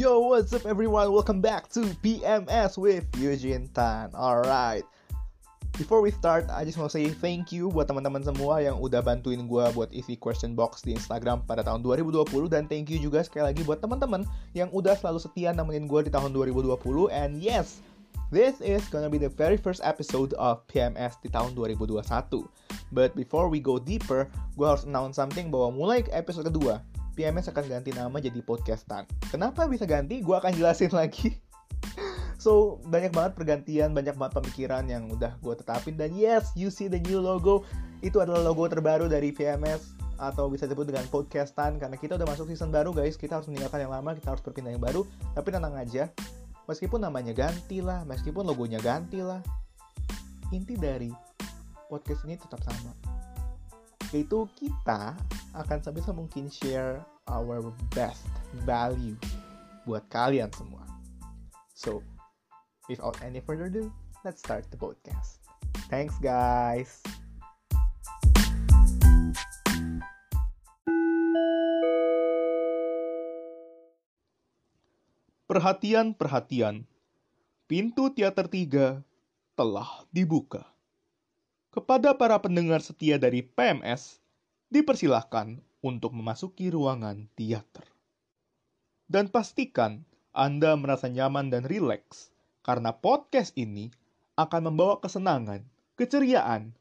Yo, what's up everyone? Welcome back to PMS with Eugene Tan. Alright. Before we start, I just want to say thank you buat teman-teman semua yang udah bantuin gue buat isi question box di Instagram pada tahun 2020 dan thank you juga sekali lagi buat teman-teman yang udah selalu setia nemenin gue di tahun 2020 and yes, This is gonna be the very first episode of PMS di tahun 2021. But before we go deeper, gue harus announce something bahwa mulai episode kedua, PMS akan ganti nama jadi podcastan. Kenapa bisa ganti? Gue akan jelasin lagi. So, banyak banget pergantian, banyak banget pemikiran yang udah gue tetapin. Dan yes, you see the new logo. Itu adalah logo terbaru dari PMS atau bisa disebut dengan podcastan karena kita udah masuk season baru guys kita harus meninggalkan yang lama kita harus berpindah yang baru tapi tenang aja meskipun namanya ganti lah meskipun logonya ganti lah inti dari podcast ini tetap sama yaitu kita akan sebisa mungkin share our best value buat kalian semua. So, without any further ado, let's start the podcast. Thanks guys. Perhatian, perhatian. Pintu teater 3 telah dibuka. Kepada para pendengar setia dari PMS, dipersilahkan untuk memasuki ruangan teater. Dan pastikan Anda merasa nyaman dan rileks, karena podcast ini akan membawa kesenangan, keceriaan,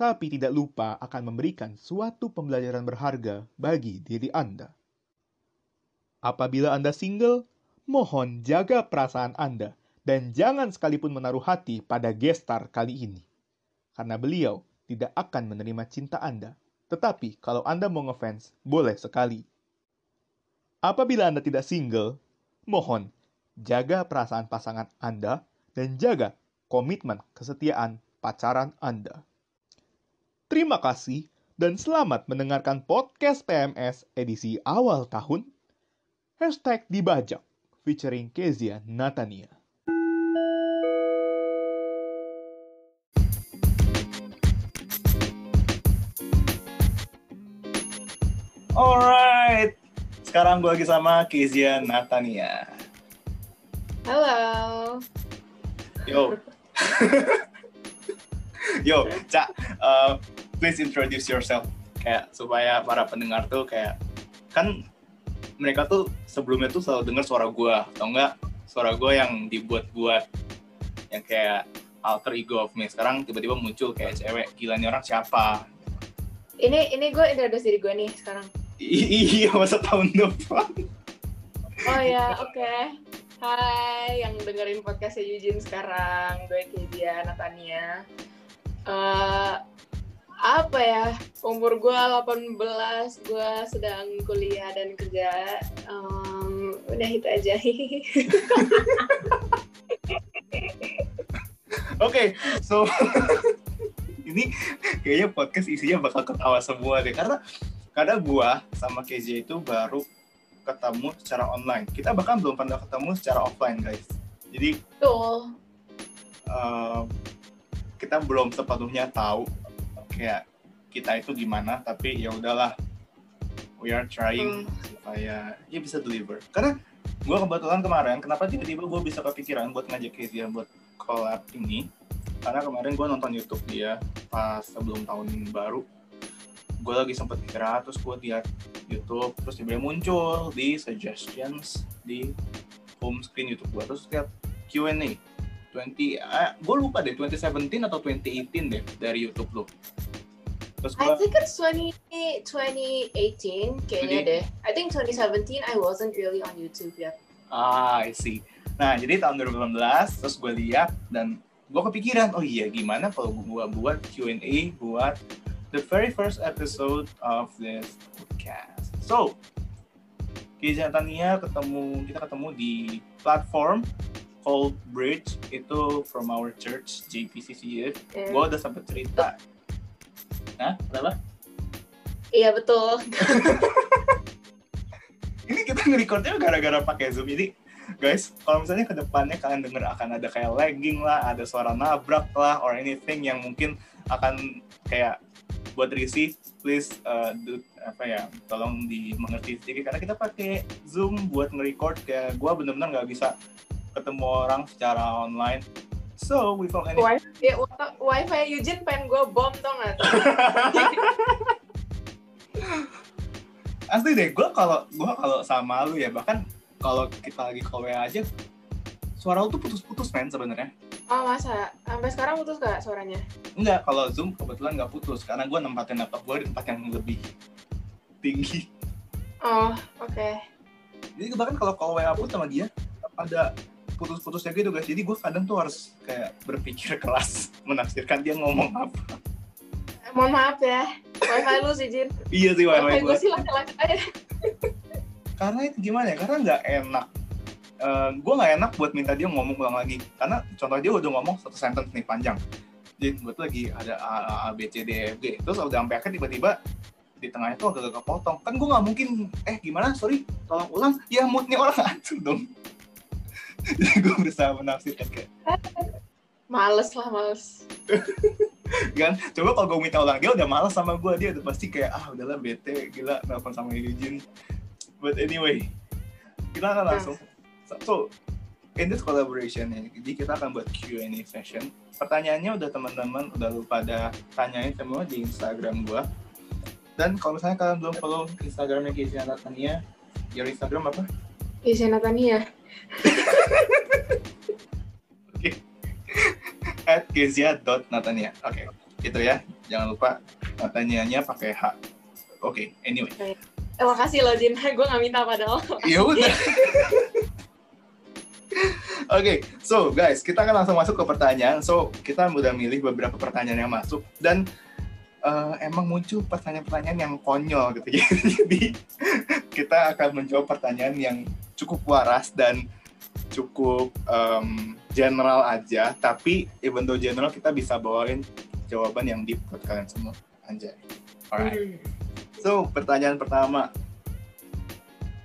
tapi tidak lupa akan memberikan suatu pembelajaran berharga bagi diri Anda. Apabila Anda single, mohon jaga perasaan Anda dan jangan sekalipun menaruh hati pada gestar kali ini karena beliau tidak akan menerima cinta Anda. Tetapi kalau Anda mau ngefans, boleh sekali. Apabila Anda tidak single, mohon jaga perasaan pasangan Anda dan jaga komitmen kesetiaan pacaran Anda. Terima kasih dan selamat mendengarkan podcast PMS edisi awal tahun. Hashtag dibajak featuring Kezia Natania. Sekarang gue lagi sama Kezia Natania. Halo. Yo. Yo, Cak, uh, please introduce yourself. Kayak supaya para pendengar tuh kayak kan mereka tuh sebelumnya tuh selalu dengar suara gue, atau enggak suara gue yang dibuat-buat yang kayak alter ego of me. Sekarang tiba-tiba muncul kayak cewek, gila nih orang siapa? Ini ini gue introduce diri gue nih sekarang. I- iya, masa tahun depan. Oh ya, oke. Hai yang dengerin podcastnya Eugene sekarang. Gue Kezia Natania. Eh apa ya? Umur gue 18, gue sedang kuliah dan kerja. Em, udah itu aja. Oke, so ini kayaknya podcast isinya bakal ketawa semua deh karena karena gua sama KJ itu baru ketemu secara online. Kita bahkan belum pernah ketemu secara offline, guys. Jadi Tuh. eh, kita belum sepenuhnya tahu kayak kita itu gimana, tapi ya udahlah. We are trying supaya ya bisa deliver. Karena gua kebetulan kemarin, kenapa tiba-tiba gue bisa kepikiran buat ngajak KJ buat collab ini? Karena kemarin gue nonton YouTube dia pas sebelum tahun baru gue lagi sempet istirahat terus gue lihat YouTube terus tiba muncul di suggestions di home screen YouTube gue terus lihat Q&A 20 eh, gue lupa deh 2017 atau 2018 deh dari YouTube lo terus I gue think it's 20, 2018 kayaknya Jadi- deh. I think 2017 I wasn't really on YouTube yet. ah I see nah jadi tahun 2018 terus gue lihat dan gue kepikiran oh iya gimana kalau gue buat Q&A buat the very first episode of this podcast so Keja Tania ketemu kita ketemu di platform called Bridge itu from our church JPCCF Eh, gue udah sempet cerita Hah? Kenapa? Iya betul. Ini kita nge-recordnya gara-gara pakai Zoom. Jadi, guys, kalau misalnya ke depannya kalian denger akan ada kayak lagging lah, ada suara nabrak lah, or anything yang mungkin akan kayak buat receive please uh, do, apa ya tolong dimengerti sedikit karena kita pakai zoom buat nge-record kayak gue bener-bener nggak bisa ketemu orang secara online. So without any Wifi, ya, wifi Eugene pengen gue bom tau gak? asli deh gue kalau gua kalau sama lu ya bahkan kalau kita lagi call WA aja suara lu tuh putus-putus men sebenarnya oh masa? Sampai sekarang putus gak suaranya? enggak kalau zoom kebetulan nggak putus karena gue nempatin laptop gue di tempat yang lebih tinggi Oh oke. jadi bahkan kalau call WA pun sama dia ada putus-putusnya gitu guys jadi gue kadang tuh harus kayak berpikir keras menafsirkan dia ngomong apa Eh, Mohon maaf ya, wifi lu sih Jin. iya sih Wifi wifi gue gue sih laki-laki aja. karena itu gimana ya karena nggak enak gue nggak enak buat minta dia ngomong ulang lagi. Karena contoh dia udah ngomong satu sentence nih panjang. Jadi buat lagi ada A, A, A, B, C, D, E, F, G. Terus udah sampai akhir tiba-tiba di tengahnya tuh agak-agak kepotong. Kan gue nggak mungkin eh gimana? Sorry tolong ulang. Ya moodnya orang hancur dong. Jadi gue berusaha menafsirkan kayak Males lah, males. kan? Coba kalau gue minta ulang dia udah malas sama gue dia udah pasti kayak ah udahlah bete gila nelfon sama Eugene. But anyway kita akan langsung so in this collaboration ya jadi kita akan buat Q&A session. Pertanyaannya udah teman-teman udah lu pada tanyain semua di Instagram gue dan kalau misalnya kalian belum follow Instagramnya Kezia Natania your Instagram apa? Isi Natania. at kezia.natania oke itu ya. Jangan lupa Natanianya pakai H. Oke anyway. Eh, makasih loh Jin, gue gak minta padahal. ya udah Oke, so guys, kita akan langsung masuk ke pertanyaan. So, kita udah milih beberapa pertanyaan yang masuk dan eh, emang muncul pertanyaan-pertanyaan yang konyol gitu. Jadi, kita akan menjawab pertanyaan yang cukup waras dan cukup em, general aja. Tapi, even though general, kita bisa bawain jawaban yang deep buat kalian semua. Anjay. Alright. So, pertanyaan pertama.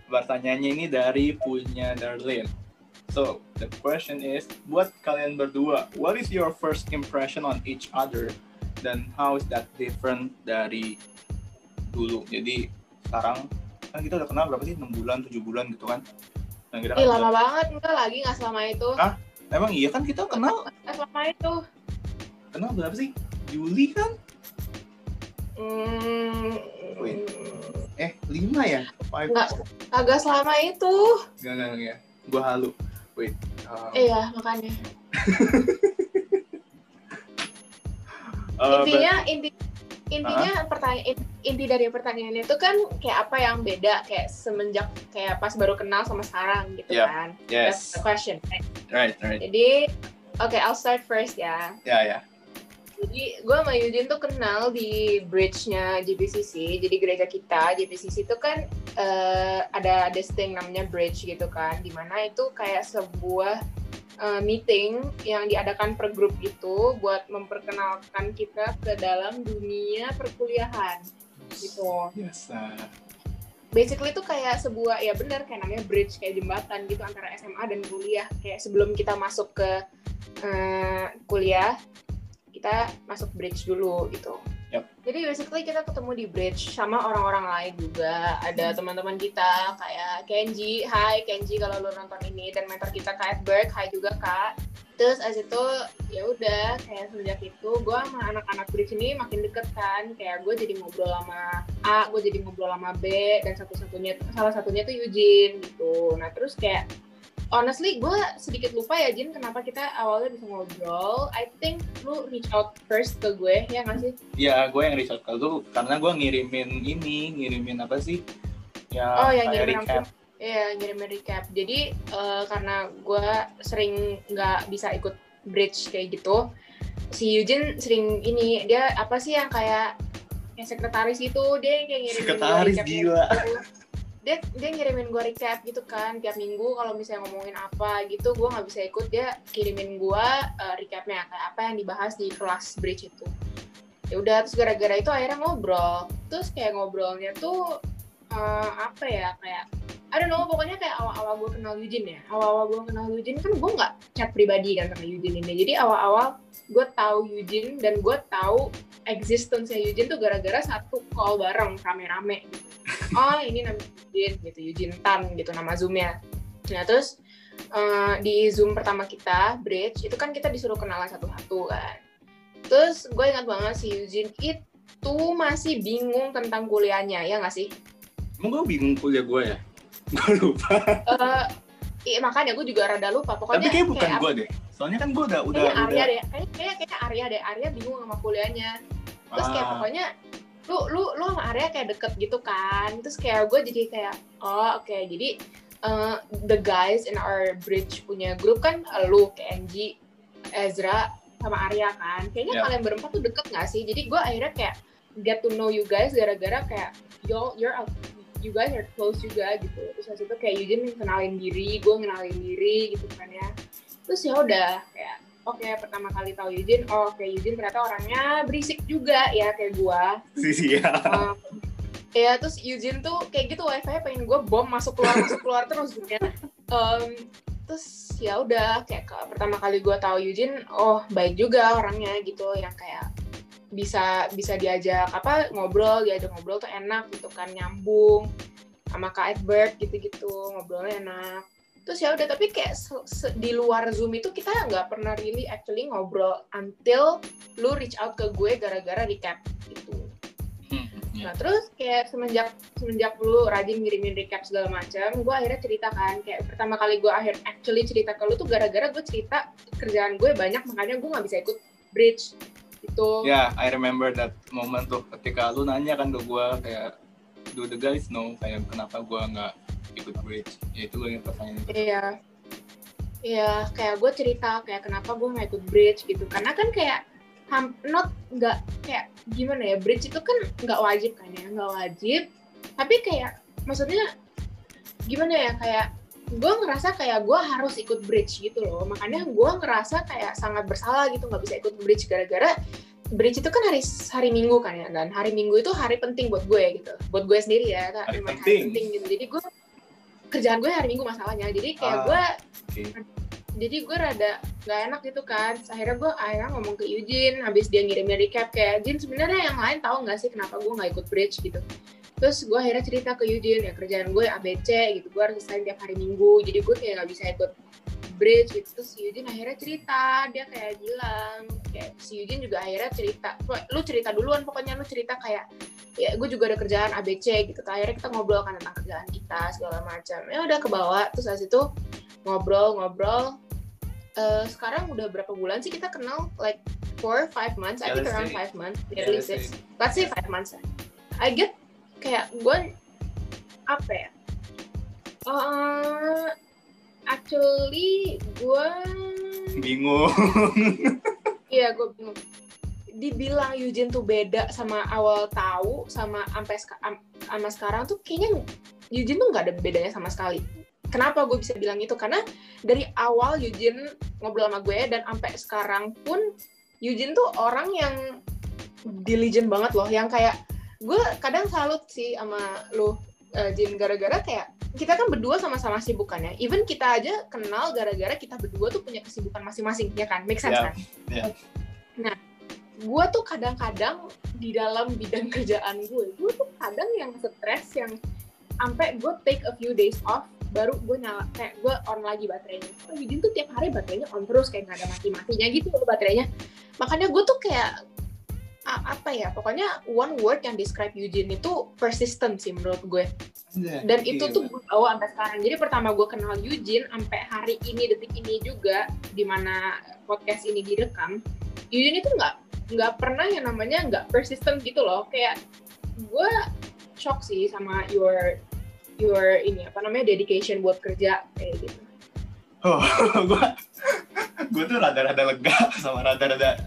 Pertanyaannya ini dari punya Darlene. So, the question is, buat kalian berdua, what is your first impression on each other? Dan how is that different dari dulu? Jadi, sekarang, kan kita udah kenal berapa sih? 6 bulan, 7 bulan gitu kan? Dan kita Ih, kan lama udah- banget, enggak lagi, gak selama itu. Ah? Emang iya kan kita kenal, Nggak selama itu. kenal berapa sih? Juli kan? Hmm, Wait. Eh, 5 ya? Five. Nggak. agak selama itu. Enggak, enggak, enggak. Gue halu. Wait. um, Iya, makanya. uh, intinya inti intinya pertanyaan inti dari pertanyaannya itu kan kayak apa yang beda kayak semenjak kayak pas baru kenal sama sekarang gitu Yeah. kan but- yes. that's the question right? Right, right. jadi oke I'll start first ya Ya, ya. Jadi gue sama Yujin tuh kenal di bridge-nya JPCC jadi gereja kita JPCC itu kan eh, ada this thing namanya bridge gitu kan. Di mana itu kayak sebuah eh, meeting yang diadakan per grup itu buat memperkenalkan kita ke dalam dunia perkuliahan gitu. Biasa. basically itu kayak sebuah ya benar kayak namanya bridge kayak jembatan gitu antara SMA dan kuliah. Kayak sebelum kita masuk ke eh, kuliah kita masuk bridge dulu gitu. Yap. Jadi basically kita ketemu di bridge sama orang-orang lain juga. Ada teman-teman kita kayak Kenji, Hai Kenji kalau lu nonton ini dan mentor kita Kak Edberg, Hai juga Kak. Terus as itu ya udah kayak sejak itu gue sama anak-anak bridge ini makin deket kan kayak gue jadi ngobrol sama A, gue jadi ngobrol sama B dan satu-satunya salah satunya tuh Eugene gitu. Nah terus kayak honestly gue sedikit lupa ya Jin kenapa kita awalnya bisa ngobrol. I think lu reach out first ke gue ya nggak sih? Ya, gue yang reach out ke lu karena gue ngirimin ini, ngirimin apa sih? Ya, Oh, yang ngirimin recap. Iya ngirimin recap. Jadi eh, karena gue sering nggak bisa ikut bridge kayak gitu, si Eugene sering ini dia apa sih yang kayak yang sekretaris gitu dia yang kayak ngirimin gua Sekretaris gila. gitu. Dia dia ngirimin gue recap gitu kan tiap minggu kalau misalnya ngomongin apa gitu gue nggak bisa ikut dia kirimin gue uh, recapnya kayak apa yang dibahas di kelas bridge itu. Ya udah terus gara-gara itu akhirnya ngobrol. Terus kayak ngobrolnya tuh uh, apa ya kayak I don't know, pokoknya kayak awal-awal gue kenal Eugene ya. Awal-awal gue kenal Eugene kan gue nggak chat pribadi kan sama Eugene ini. Jadi awal-awal gue tahu Eugene dan gue tahu existence Eugene tuh gara-gara satu call bareng rame-rame gitu. Oh ini namanya Eugene gitu, Eugene Tan gitu nama zoomnya. Nah terus uh, di zoom pertama kita bridge itu kan kita disuruh kenalan satu-satu kan. Terus gue ingat banget si Eugene itu masih bingung tentang kuliahnya ya nggak sih? Emang gue bingung kuliah gue ya? gue lupa. Uh, iya makanya gue juga rada lupa. Pokoknya tapi kayak bukan gue deh. Soalnya kan gue udah udah kayaknya Arya udah... deh. Kayaknya kayak kayak Arya deh. Arya bingung sama kuliahnya. Terus kayak ah. pokoknya lu lu lu sama Arya kayak deket gitu kan. Terus kayak gue jadi kayak oh oke. Okay. jadi uh, the guys in our bridge punya grup kan uh, lu Kenji Ezra sama Arya kan. Kayaknya yeah. kalian berempat tuh deket gak sih? Jadi gue akhirnya kayak get to know you guys gara-gara kayak yo you're you guys are close juga gitu. Terus waktu itu kayak Eugene kenalin diri gue kenalin diri gitu kan ya. Terus ya udah kayak oke okay, pertama kali tahu Eugene oh kayak Eugene ternyata orangnya berisik juga ya kayak gue sih ya. Um, ya terus Eugene tuh kayak gitu wifi pengen gue bom masuk keluar masuk keluar terus gitu ya. Um, terus ya udah kayak ke, pertama kali gue tahu Eugene oh baik juga orangnya gitu yang kayak bisa bisa diajak apa ngobrol diajak ngobrol tuh enak gitu kan nyambung sama Kak Edward gitu-gitu ngobrolnya enak. Terus ya udah tapi kayak di luar zoom itu kita nggak pernah really actually ngobrol until lu reach out ke gue gara-gara recap gitu. Hmm, yeah. nah terus kayak semenjak semenjak lu rajin ngirimin recap segala macam gue akhirnya cerita kan kayak pertama kali gue akhir actually cerita ke lu tuh gara-gara gue cerita kerjaan gue banyak makanya gue nggak bisa ikut bridge gitu. Ya yeah, I remember that moment tuh ketika lu nanya kan ke gue kayak do the guys know kayak kenapa gue nggak ikut bridge? Ya itu yang pertanyaan itu iya. Iya kayak gue cerita kayak kenapa gue nggak ikut bridge? gitu. Karena kan kayak not nggak kayak gimana ya bridge itu kan nggak wajib kan ya nggak wajib. Tapi kayak maksudnya gimana ya kayak gue ngerasa kayak gue harus ikut bridge gitu loh. Makanya gue ngerasa kayak sangat bersalah gitu nggak bisa ikut bridge gara-gara bridge itu kan hari hari minggu kan ya dan hari minggu itu hari penting buat gue gitu. Buat gue sendiri ya hari, hari penting. penting gitu. Jadi gue kerjaan gue hari minggu masalahnya. Jadi kayak ah, gue okay. Jadi gue rada nggak enak gitu kan. Akhirnya gue akhirnya ngomong ke Eugene habis dia ngirimin recap kayak Eugene sebenarnya yang lain tahu nggak sih kenapa gue nggak ikut bridge? gitu. Terus gue akhirnya cerita ke Eugene ya kerjaan gue ABC gitu gue harus selesai tiap hari minggu jadi gue kayak nggak bisa ikut bridge gitu. Terus Eugene akhirnya cerita dia kayak bilang kayak si Eugene juga akhirnya cerita lu cerita duluan pokoknya lu cerita kayak ya gue juga ada kerjaan ABC gitu. Akhirnya kita ngobrol kan tentang kerjaan kita segala macam. Ya udah ke bawah terus habis itu ngobrol-ngobrol uh, sekarang udah berapa bulan sih kita kenal like four five months? I think around five months nearly six let's say five months. I get kayak gue apa ya? Uh, actually gue bingung. Iya gue bingung. Dibilang Eugene tuh beda sama awal tahu sama sampai sama sekarang tuh kayaknya Eugene tuh nggak ada bedanya sama sekali kenapa gue bisa bilang itu? Karena dari awal Eugene ngobrol sama gue dan sampai sekarang pun Eugene tuh orang yang diligent banget loh. Yang kayak gue kadang salut sih sama lo uh, Jin. Gara-gara kayak kita kan berdua sama-sama sibuk kan ya. Even kita aja kenal gara-gara kita berdua tuh punya kesibukan masing-masing ya kan? Make sense yeah. kan? yeah. nah gue tuh kadang-kadang di dalam bidang kerjaan gue gue tuh kadang yang stres yang sampai gue take a few days off baru gue nyala kayak gue on lagi baterainya. Oh Yudin tuh tiap hari baterainya on terus kayak nggak ada mati-matinya gitu loh baterainya. Makanya gue tuh kayak apa ya pokoknya one word yang describe Eugene itu persistent sih menurut gue. Iya, dan itu tuh gue bawa sampai sekarang. Jadi pertama gue kenal Eugene sampai hari ini detik ini juga di mana podcast ini direkam Eugene itu nggak nggak pernah yang namanya nggak persistent gitu loh. Kayak gue shock sih sama your your ini apa namanya dedication buat kerja kayak gitu oh gue gue tuh rada-rada lega sama rada-rada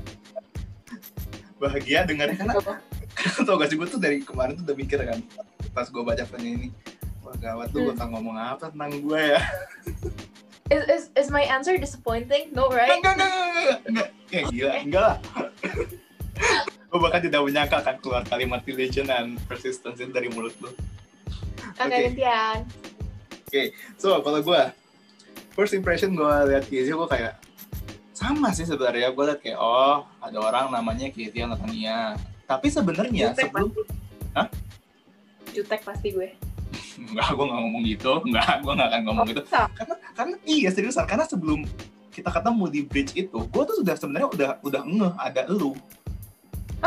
bahagia dengarnya karena tau gak sih gue tuh dari kemarin tuh udah mikir kan pas gue baca tanya ini wah gawat tuh hmm. bakal ngomong apa tentang gue ya is, is, is my answer disappointing? No, right? Enggak, enggak, enggak, enggak, enggak. Ya gila, enggak lah. gue bahkan tidak menyangka akan keluar kalimat diligent dan persistence dari mulut lu. Oke, okay. gantian. okay. so kalau gue first impression gue lihat Kezia gue kayak sama sih sebenarnya gue lihat kayak oh ada orang namanya Kezia Natania tapi sebenarnya sebelum pasti. Hah? Jutek pasti gue. Enggak, gue gak ngomong gitu. Enggak, gue gak akan ngomong gitu. Bisa. Karena, karena iya seriusan. Karena sebelum kita ketemu di bridge itu, gue tuh sudah sebenarnya udah udah ngeh ada do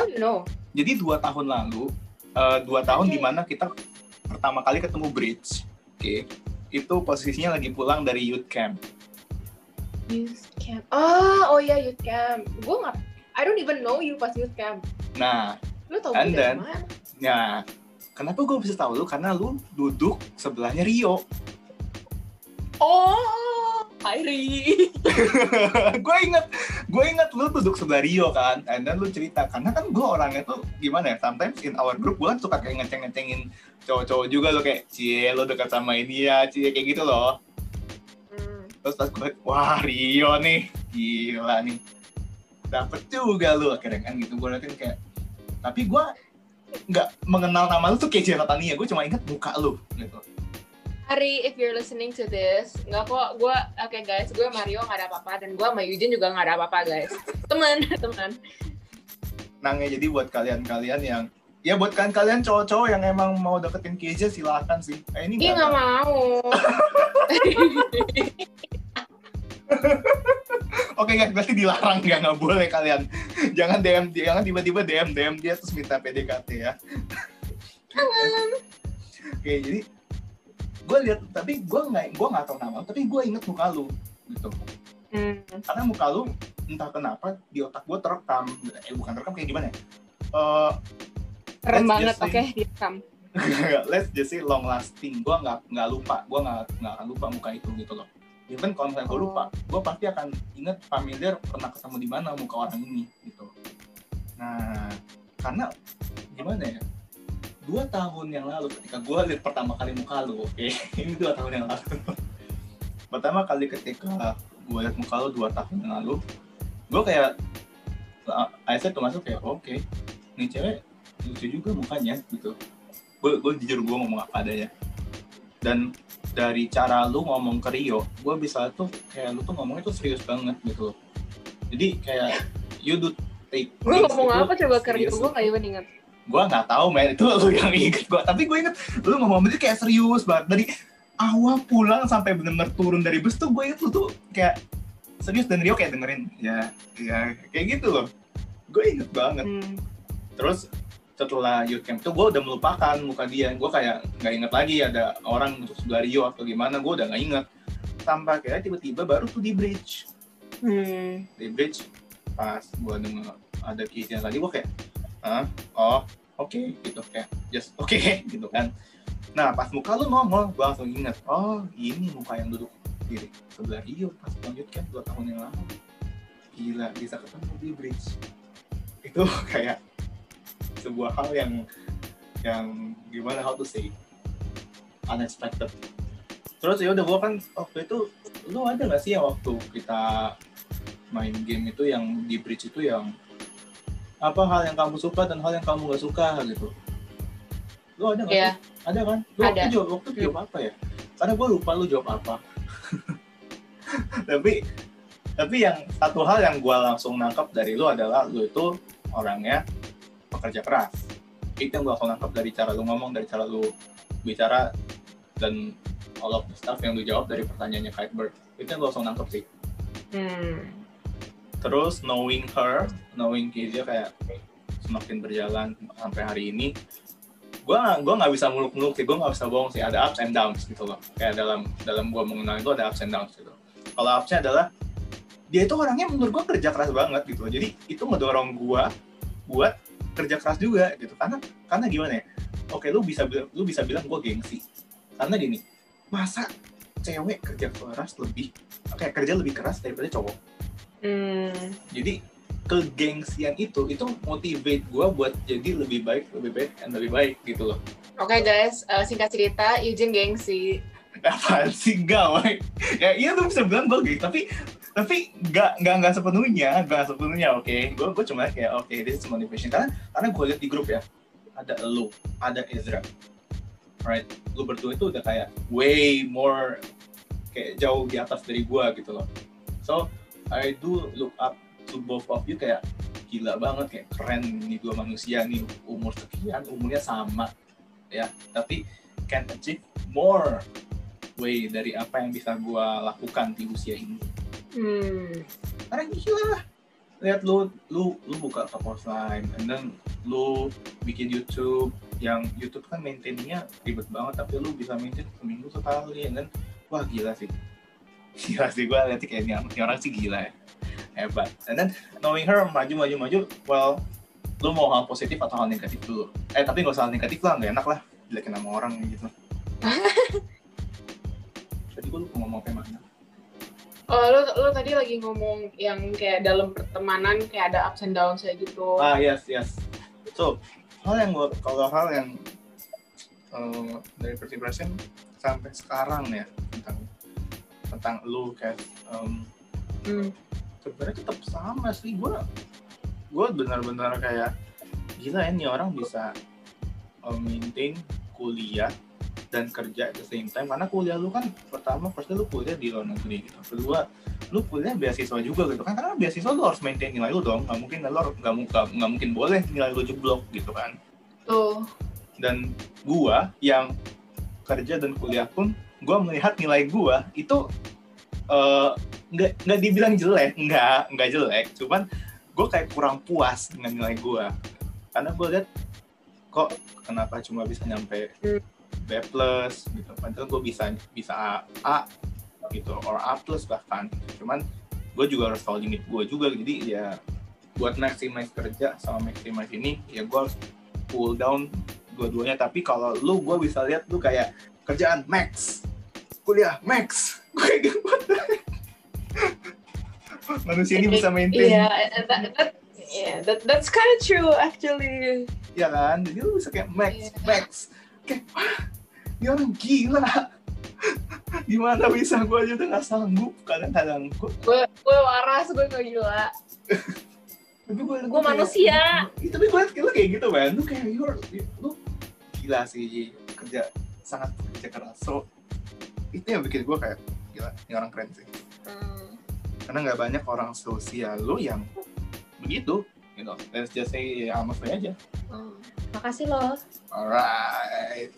you know? Jadi dua tahun lalu, eh, dua tahun Oke. di mana kita pertama kali ketemu bridge, oke, itu posisinya lagi pulang dari youth camp. Youth camp. Ah, oh iya youth camp. Gue nggak. I don't even know you pas youth camp. Nah, Lu tau gue dari mana? ya kenapa gue bisa tahu lu? Karena lu duduk sebelahnya Rio. Oh, Hairi. gue inget gue inget lu duduk sebelah Rio kan and then lu cerita karena kan gue orangnya tuh gimana ya sometimes in our group gue kan suka kayak ngeceng-ngecengin cowok-cowok juga lo kayak cie lo dekat sama ini ya cie kayak gitu loh Hmm. terus pas gue wah Rio nih gila nih dapet juga lu akhirnya kan gitu gue liatin kayak tapi gue nggak mengenal nama lu tuh kayak Cia Natania gue cuma inget muka lu gitu Hari, if you're listening to this, nggak kok, gue, oke guys, gue Mario nggak ada apa-apa, dan gue sama Eugene juga nggak ada apa-apa guys. Teman, teman. nangnya jadi buat kalian-kalian yang ya buat kalian-kalian cowok-cowok yang emang mau deketin Keja silakan sih. Eh, ini Ih nggak mau. Oke guys, berarti dilarang nggak nggak boleh kalian. Jangan DM jangan tiba-tiba DM DM dia terus minta PDKT ya. Oke, jadi gue lihat tapi gue nggak gue nggak tahu nama, tapi gue inget muka lu gitu. Hmm. Karena muka lu entah kenapa di otak gue terekam, eh bukan terekam kayak gimana ya? Eh, Keren banget, oke, direkam. let's just say long lasting gue nggak nggak lupa gue nggak nggak akan lupa muka itu gitu loh even kalau misalnya gue Oh. lupa gue pasti akan inget familiar pernah ketemu di mana muka orang ini gitu nah karena gimana ya dua tahun yang lalu ketika gue lihat pertama kali muka lu oke. Ini dua tahun yang lalu. Pertama kali ketika gue lihat muka lu dua tahun yang lalu gue kayak Aisyah tuh masuk kayak oke nih cewek lucu juga mukanya gitu. Gue gue jujur gue ngomong apa adanya. Dan dari cara lu ngomong ke Rio gue bisa tuh kayak lu tuh ngomongnya tuh serius banget gitu. Jadi kayak you do take things ngomong apa coba ke Rio? Gue nggak even inget. Gue nggak tahu men. Itu lu yang inget gue tapi gue inget lu ngomong itu kayak serius banget. Dari awal pulang sampai bener-bener turun dari bus tuh gue inget lu tuh kayak serius dan Rio kayak dengerin. Ya ya kayak gitu loh. Gue inget banget. Hmm. terus setelah youth camp itu gue udah melupakan muka dia. Gue kayak nggak inget lagi ada orang untuk sebelah Rio atau gimana. Gue udah nggak inget sampai kayak tiba-tiba baru tuh di bridge. Hmm. di bridge pas gue denger ada kisian tadi gue kayak oh oke gitu kayak just oke gitu kan. Nah pas muka lu nongol gue langsung inget oh ini muka yang duduk di sebelah Rio pas youth camp dua tahun yang lalu. Gila bisa ketemu di bridge. Itu kayak sebuah hal yang yang gimana how to say unexpected. Terus ya udah gua kan waktu itu lu ada nggak sih ya waktu kita main game itu yang di bridge itu yang apa hal yang kamu suka dan hal yang kamu nggak suka gitu lu ada nggak sih? ada kan? Lu Ada. waktu jawab waktu jawab apa ya? Karena gua lupa lu jawab apa. Tapi tapi yang satu hal yang gua langsung nangkap dari lu adalah lu itu orangnya pekerja keras. Itu yang gua langsung nangkap dari cara lu ngomong dari cara lu bicara dan all of the stuff yang lu jawab dari pertanyaannya Kite Bird. Itu yang gua langsung nangkep sih. Hmm. Terus knowing her knowing Kezia kayak semakin berjalan sampai hari ini. Gua gua nggak bisa muluk-muluk sih gua nggak bisa bohong sih. Ada ups and downs gitu loh. Kayak dalam dalam gua mengenal itu ada ups and downs gitu. Kalau upsnya adalah dia itu orangnya menurut gua kerja keras banget gitu loh. jadi itu ngedorong gua buat kerja keras juga gitu. Karena karena gimana ya? Oke lu bisa lu bisa bilang gua gengsi. Karena gini masa cewek kerja keras lebih kayak kerja lebih keras daripada cowok Hmm. jadi kegengsian itu itu motivate gue buat jadi lebih baik lebih baik dan lebih baik gitu loh. Oke guys, eh, singkat cerita, Eugene gengsi. apaan sih? Woy. ya iya lu bisa bilang gue tapi tapi nggak nggak nggak sepenuhnya nggak sepenuhnya oke? Gue gue cuma kayak oke this is motivation. Karena karena gue lihat di grup ya ada lu ada Ezra. Right lu berdua itu udah kayak way more kayak jauh di atas dari gue gitu loh. So I do look up to both of you kayak gila banget kayak keren nih dua manusia nih umur sekian umurnya sama ya. Tapi can achieve more way dari apa yang bisa gue lakukan di usia ini. Hmm. karena gila. Lah lihat lu lu lu buka toko slime and then lu bikin YouTube yang YouTube kan maintainnya ribet banget tapi lu bisa maintain seminggu sekali and then wah gila sih gila sih gue lihat kayak ini, ini orang sih gila ya. Hebat. And then knowing her maju maju maju well lu mau hal positif atau hal negatif dulu? Eh tapi nggak usah hal negatif lah nggak enak lah jelekin sama orang gitu. Jadi gue lupa ngomong apa mana. Oh, lo, lo tadi lagi ngomong yang kayak dalam pertemanan kayak ada ups and downs kayak gitu. Ah yes yes. So hal yang gua kalau hal yang eh, dari first impression sampai sekarang ya tentang tentang lu kayak em, Hmm. sebenarnya tetap sama sih gua gua benar-benar kayak gila ya nih orang bisa eh, maintain kuliah dan kerja at the same time. Karena kuliah lu kan pertama pasti lu kuliah di luar negeri gitu. Kedua lu kuliah beasiswa juga gitu kan. Karena beasiswa lu harus maintain nilai lu dong. Nggak mungkin lu nggak nggak nggak mungkin boleh nilai lu jeblok gitu kan. Tuh. dan gua yang kerja dan kuliah pun gua melihat nilai gua itu eh, nggak nggak dibilang jelek nggak nggak jelek. Cuman gua kayak kurang puas dengan nilai gua. Karena gua lihat kok kenapa cuma bisa nyampe B plus gitu. Padahal gue bisa bisa A, A gitu or A plus bahkan. Cuman gue juga harus tahu limit gue juga. Jadi ya buat maximize kerja sama maximize ini ya gue harus pull down dua-duanya. Tapi kalau lu gue bisa lihat lu kayak kerjaan max kuliah max. Gue manusia ini bisa maintain. Iya, that, that, yeah, that, that's kind of true actually. ya kan? Jadi lu bisa kayak max Iya. max. Kayak wah ini orang gila. Gimana bisa? Gue aja udah nggak sanggup. Kadang-kadang gue Gue waras, gue gak gila. tapi gue Gue manusia. tapi gue liat kayak lu kayak gitu man lu kayak you're, lu gila sih. Kerja sangat kerja keras. So itu yang bikin gue kayak gila ini orang keren sih Hmm. karena nggak banyak orang sosial lu yang begitu gitu let's just say ya sama aja Hmm. Makasih loh. Alright.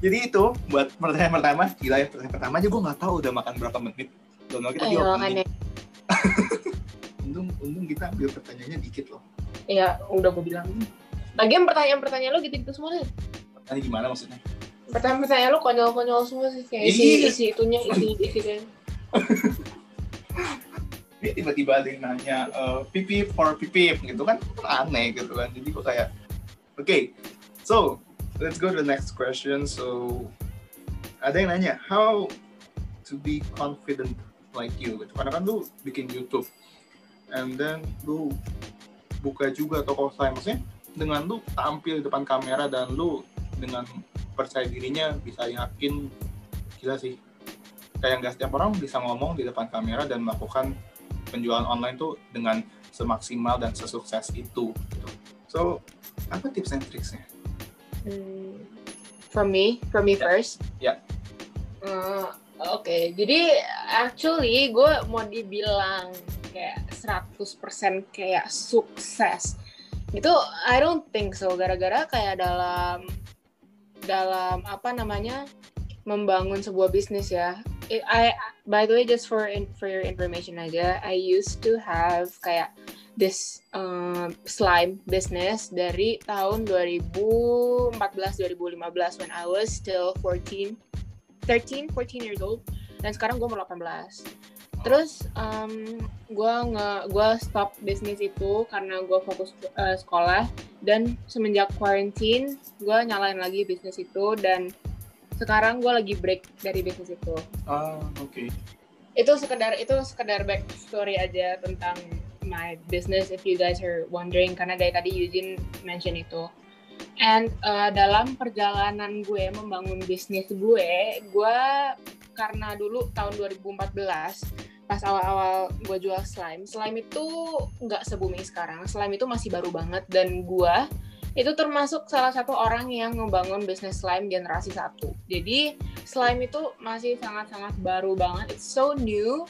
Jadi itu buat pertanyaan pertama, gila ya pertanyaan pertama aja gue nggak tahu udah makan berapa menit. Lagi tadi Ayo makanya. Untung, untung kita ambil pertanyaannya dikit loh. Iya, udah gue bilang. Lagian pertanyaan-pertanyaan lo gitu-gitu semua deh. Nanti gimana maksudnya? Pertanyaan-pertanyaan lo konyol-konyol semua sih. Kayak isi, Iya. isi itunya, isi, isi kan. Ini tiba-tiba ada yang nanya eh, pipip for pipip gitu kan aneh gitu kan. Jadi gue kayak, oke, so let's go to the next question. So ada yang nanya, how to be confident like you gitu. Karena kan lu bikin YouTube, and then lu buka juga toko slime maksudnya dengan lu tampil di depan kamera dan lu dengan percaya dirinya bisa yakin gila sih kayak nggak setiap orang bisa ngomong di depan kamera dan melakukan penjualan online tuh dengan semaksimal dan sesukses itu gitu. so apa tips and tricksnya Hmm. From me, from me Ya. first. Ya. Eh, Oke, jadi actually gue mau dibilang kayak 100% kayak sukses. Itu I don't think so gara-gara kayak dalam dalam apa namanya membangun sebuah bisnis ya. It- I by the way just for in, for your information aja, I used to have kayak this um, slime business dari tahun 2014 2015 when I was still 14 13 14 years old dan sekarang gue mau 18 terus um, gue nge gue stop bisnis itu karena gue fokus uh, sekolah. Dan semenjak quarantine gue nyalain lagi bisnis itu. Dan sekarang gue lagi break dari bisnis itu. Ah oke. Itu sekedar itu sekedar back story aja tentang my business if you guys are wondering. Karena dari tadi Eugene mention itu. And uh, dalam perjalanan gue membangun bisnis gue gue karena dulu tahun 2014 pas awal-awal gue jual slime slime itu nggak se booming sekarang. Slime itu masih baru banget dan gue itu termasuk salah satu orang yang ngebangun bisnis slime generasi satu. Jadi slime itu masih sangat-sangat baru banget. It's so new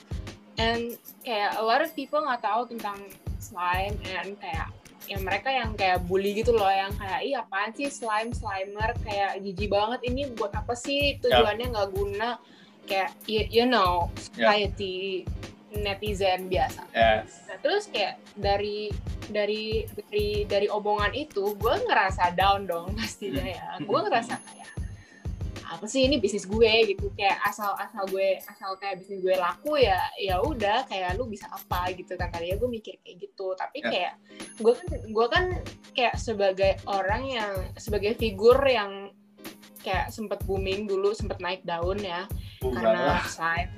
and kayak a lot of people nggak tahu tentang slime and kayak yang mereka yang kayak bully gitu loh yang kayak iya apaan sih slime slimer? Kayak jijik banget ini buat apa sih? Tujuannya nggak guna kayak you, you know society netizen biasa. Yes. Nah, terus kayak dari dari dari dari omongan itu gue ngerasa down dong pastinya ya. Gue ngerasa kayak apa sih ini bisnis gue gitu kayak asal asal gue asal kayak bisnis gue laku ya ya udah kayak lu bisa apa gitu kan tadi ya gue mikir kayak gitu tapi yeah. kayak gue kan gue kan kayak sebagai orang yang sebagai figur yang kayak sempet booming dulu sempet naik daun ya Bukan karena lah. slime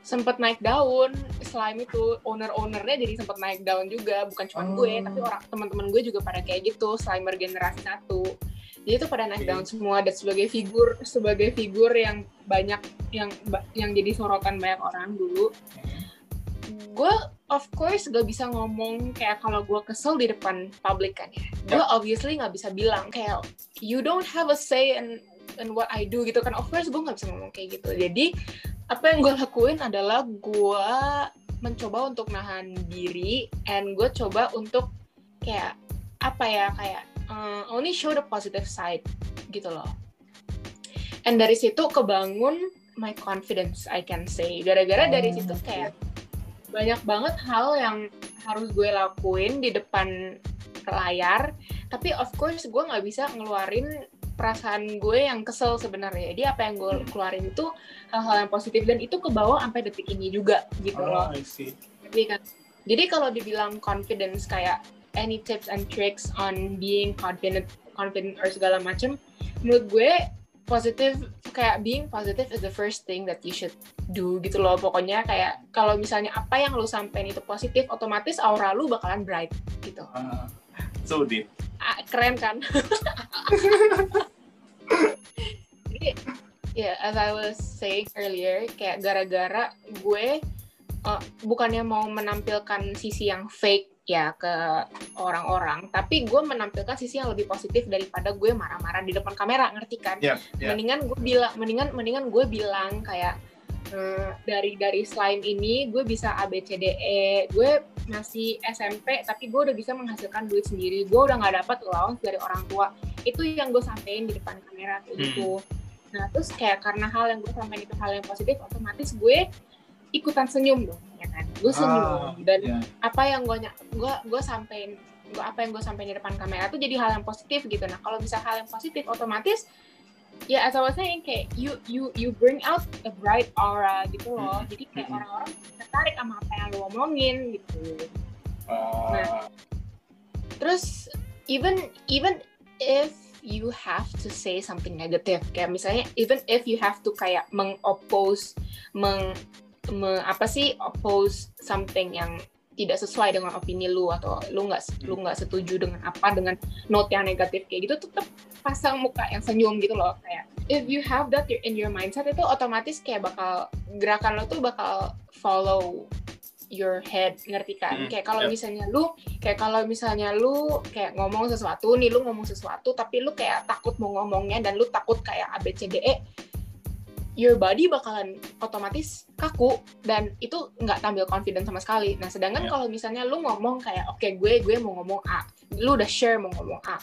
sempet naik daun slime itu owner ownernya jadi sempet naik daun juga bukan cuma Oh. gue tapi orang teman-teman gue juga pada kayak gitu slimer generasi satu jadi itu pada naik Oke. daun semua dan sebagai figur sebagai figur yang banyak yang yang jadi sorotan banyak orang dulu gue of course gak bisa ngomong kayak kalau gue kesel di depan publik kan ya gue obviously nggak bisa bilang kayak you don't have a say in in what I do gitu kan. Of course gue nggak bisa ngomong kayak gitu. Jadi apa yang gue lakuin adalah gue mencoba untuk nahan diri and gue coba untuk kayak apa ya kayak uh, only show the positive side gitu loh. And dari situ kebangun my confidence I can say. Gara-gara dari situ kayak banyak banget hal yang harus gue lakuin di depan layar. Tapi of course gue nggak bisa ngeluarin perasaan gue yang kesel sebenarnya. Jadi apa yang gue keluarin itu hal-hal yang positif dan itu ke bawah sampai detik ini juga gitu loh. Oh, see. jadi kan? Jadi kalau dibilang confidence kayak any tips and tricks on being confident confident or segala macem menurut gue positif kayak being positive is the first thing that you should do gitu loh. Pokoknya kayak kalau misalnya apa yang lu sampein itu positif otomatis aura lu bakalan bright gitu. Ah, so deep. Ah, keren kan ya as I was saying earlier kayak gara-gara gue uh, bukannya mau menampilkan sisi yang fake ya ke orang-orang tapi gue menampilkan sisi yang lebih positif daripada gue marah-marah di depan kamera ngerti kan? Yeah, yeah. mendingan gue bilang mendingan mendingan gue bilang kayak eh, dari dari slime ini gue bisa A B C D E. Gue masih SMP tapi gue udah bisa menghasilkan duit sendiri. Gue udah nggak dapat allowance dari orang tua. Itu yang gue sampein di depan kamera kayak Hmm. gitu nah terus kayak karena hal yang gue sampein itu hal yang positif otomatis gue ikutan senyum dong ya kan gue senyum Ah, dan yeah. apa yang gue gue gue sampein gue apa yang gue sampein di depan kamera itu jadi hal yang positif gitu nah kalau bisa hal yang positif otomatis ya as I was saying kayak you you you bring out a bright aura gitu loh Mhm. jadi kayak Mhm. orang-orang tertarik sama apa yang lu omongin gitu Ah, terus even even if you have to say something negative. Kayak misalnya even if you have to kayak mengoppose meng me- apa sih oppose something yang tidak sesuai dengan opini lu atau lu nggak lu nggak setuju dengan apa dengan note yang negatif kayak gitu tetap pasang muka yang senyum gitu loh. Kayak if you have that in your mindset itu otomatis kayak bakal gerakan lo tuh bakal follow your head ngerti kan Hmm, kayak kalau yep. misalnya lu kayak kalau misalnya lu kayak ngomong sesuatu nih lu ngomong sesuatu tapi lu kayak takut mau ngomongnya dan lu takut kayak ABCDE your body bakalan otomatis kaku dan itu nggak tampil confident sama sekali. Nah, sedangkan Ya. kalau misalnya lu ngomong kayak oke gue gue mau ngomong A, lu udah share mau ngomong A.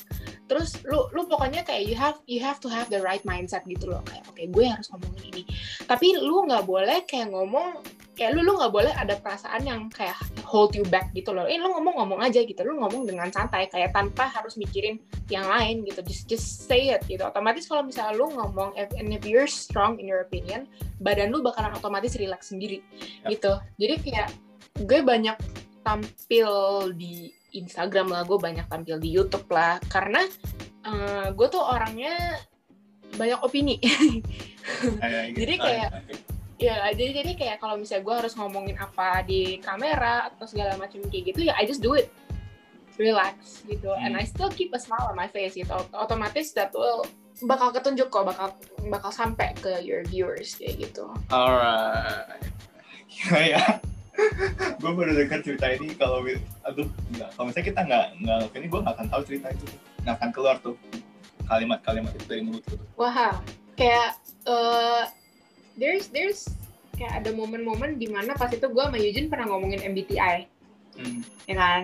Terus lu lu pokoknya kayak you have you have to have the right mindset gitu loh kayak oke gue harus ngomongin ini. Tapi lu nggak boleh kayak ngomong kayak lu lu nggak boleh ada perasaan yang kayak hold you back gitu loh. Eh lu ngomong-ngomong aja gitu. Lu ngomong dengan santai kayak tanpa harus mikirin yang lain gitu. Just just say it gitu. Otomatis kalau misalnya lu ngomong if, and if you're strong in your opinion, badan lu bakalan otomatis relax sendiri Yap. gitu. Jadi kayak gue banyak tampil di Instagram lah, gue banyak tampil di YouTube lah karena eh, gue tuh orangnya banyak opini. kayak Jadi gitu. kayak- Ah, oke. ya jadi jadi kayak kalau misalnya gue harus ngomongin apa di kamera atau segala macam kayak gitu ya I just do it relax gitu and I Hmm. still keep a smile on my face gitu Ot- otomatis that will bakal ketunjuk kok bakal bakal sampai ke your viewers kayak gitu Alright. Ya. Gue baru dengar cerita ini kalau aduh nggak kalau misalnya kita nggak nggak ini gue nggak akan tahu cerita itu nggak akan keluar tuh kalimat-kalimat itu dari mulut tuh Wah, kayak uh, there's there's kayak ada momen-momen di mana pas itu gue sama Eugene pernah ngomongin MBTI, hmm. ya kan?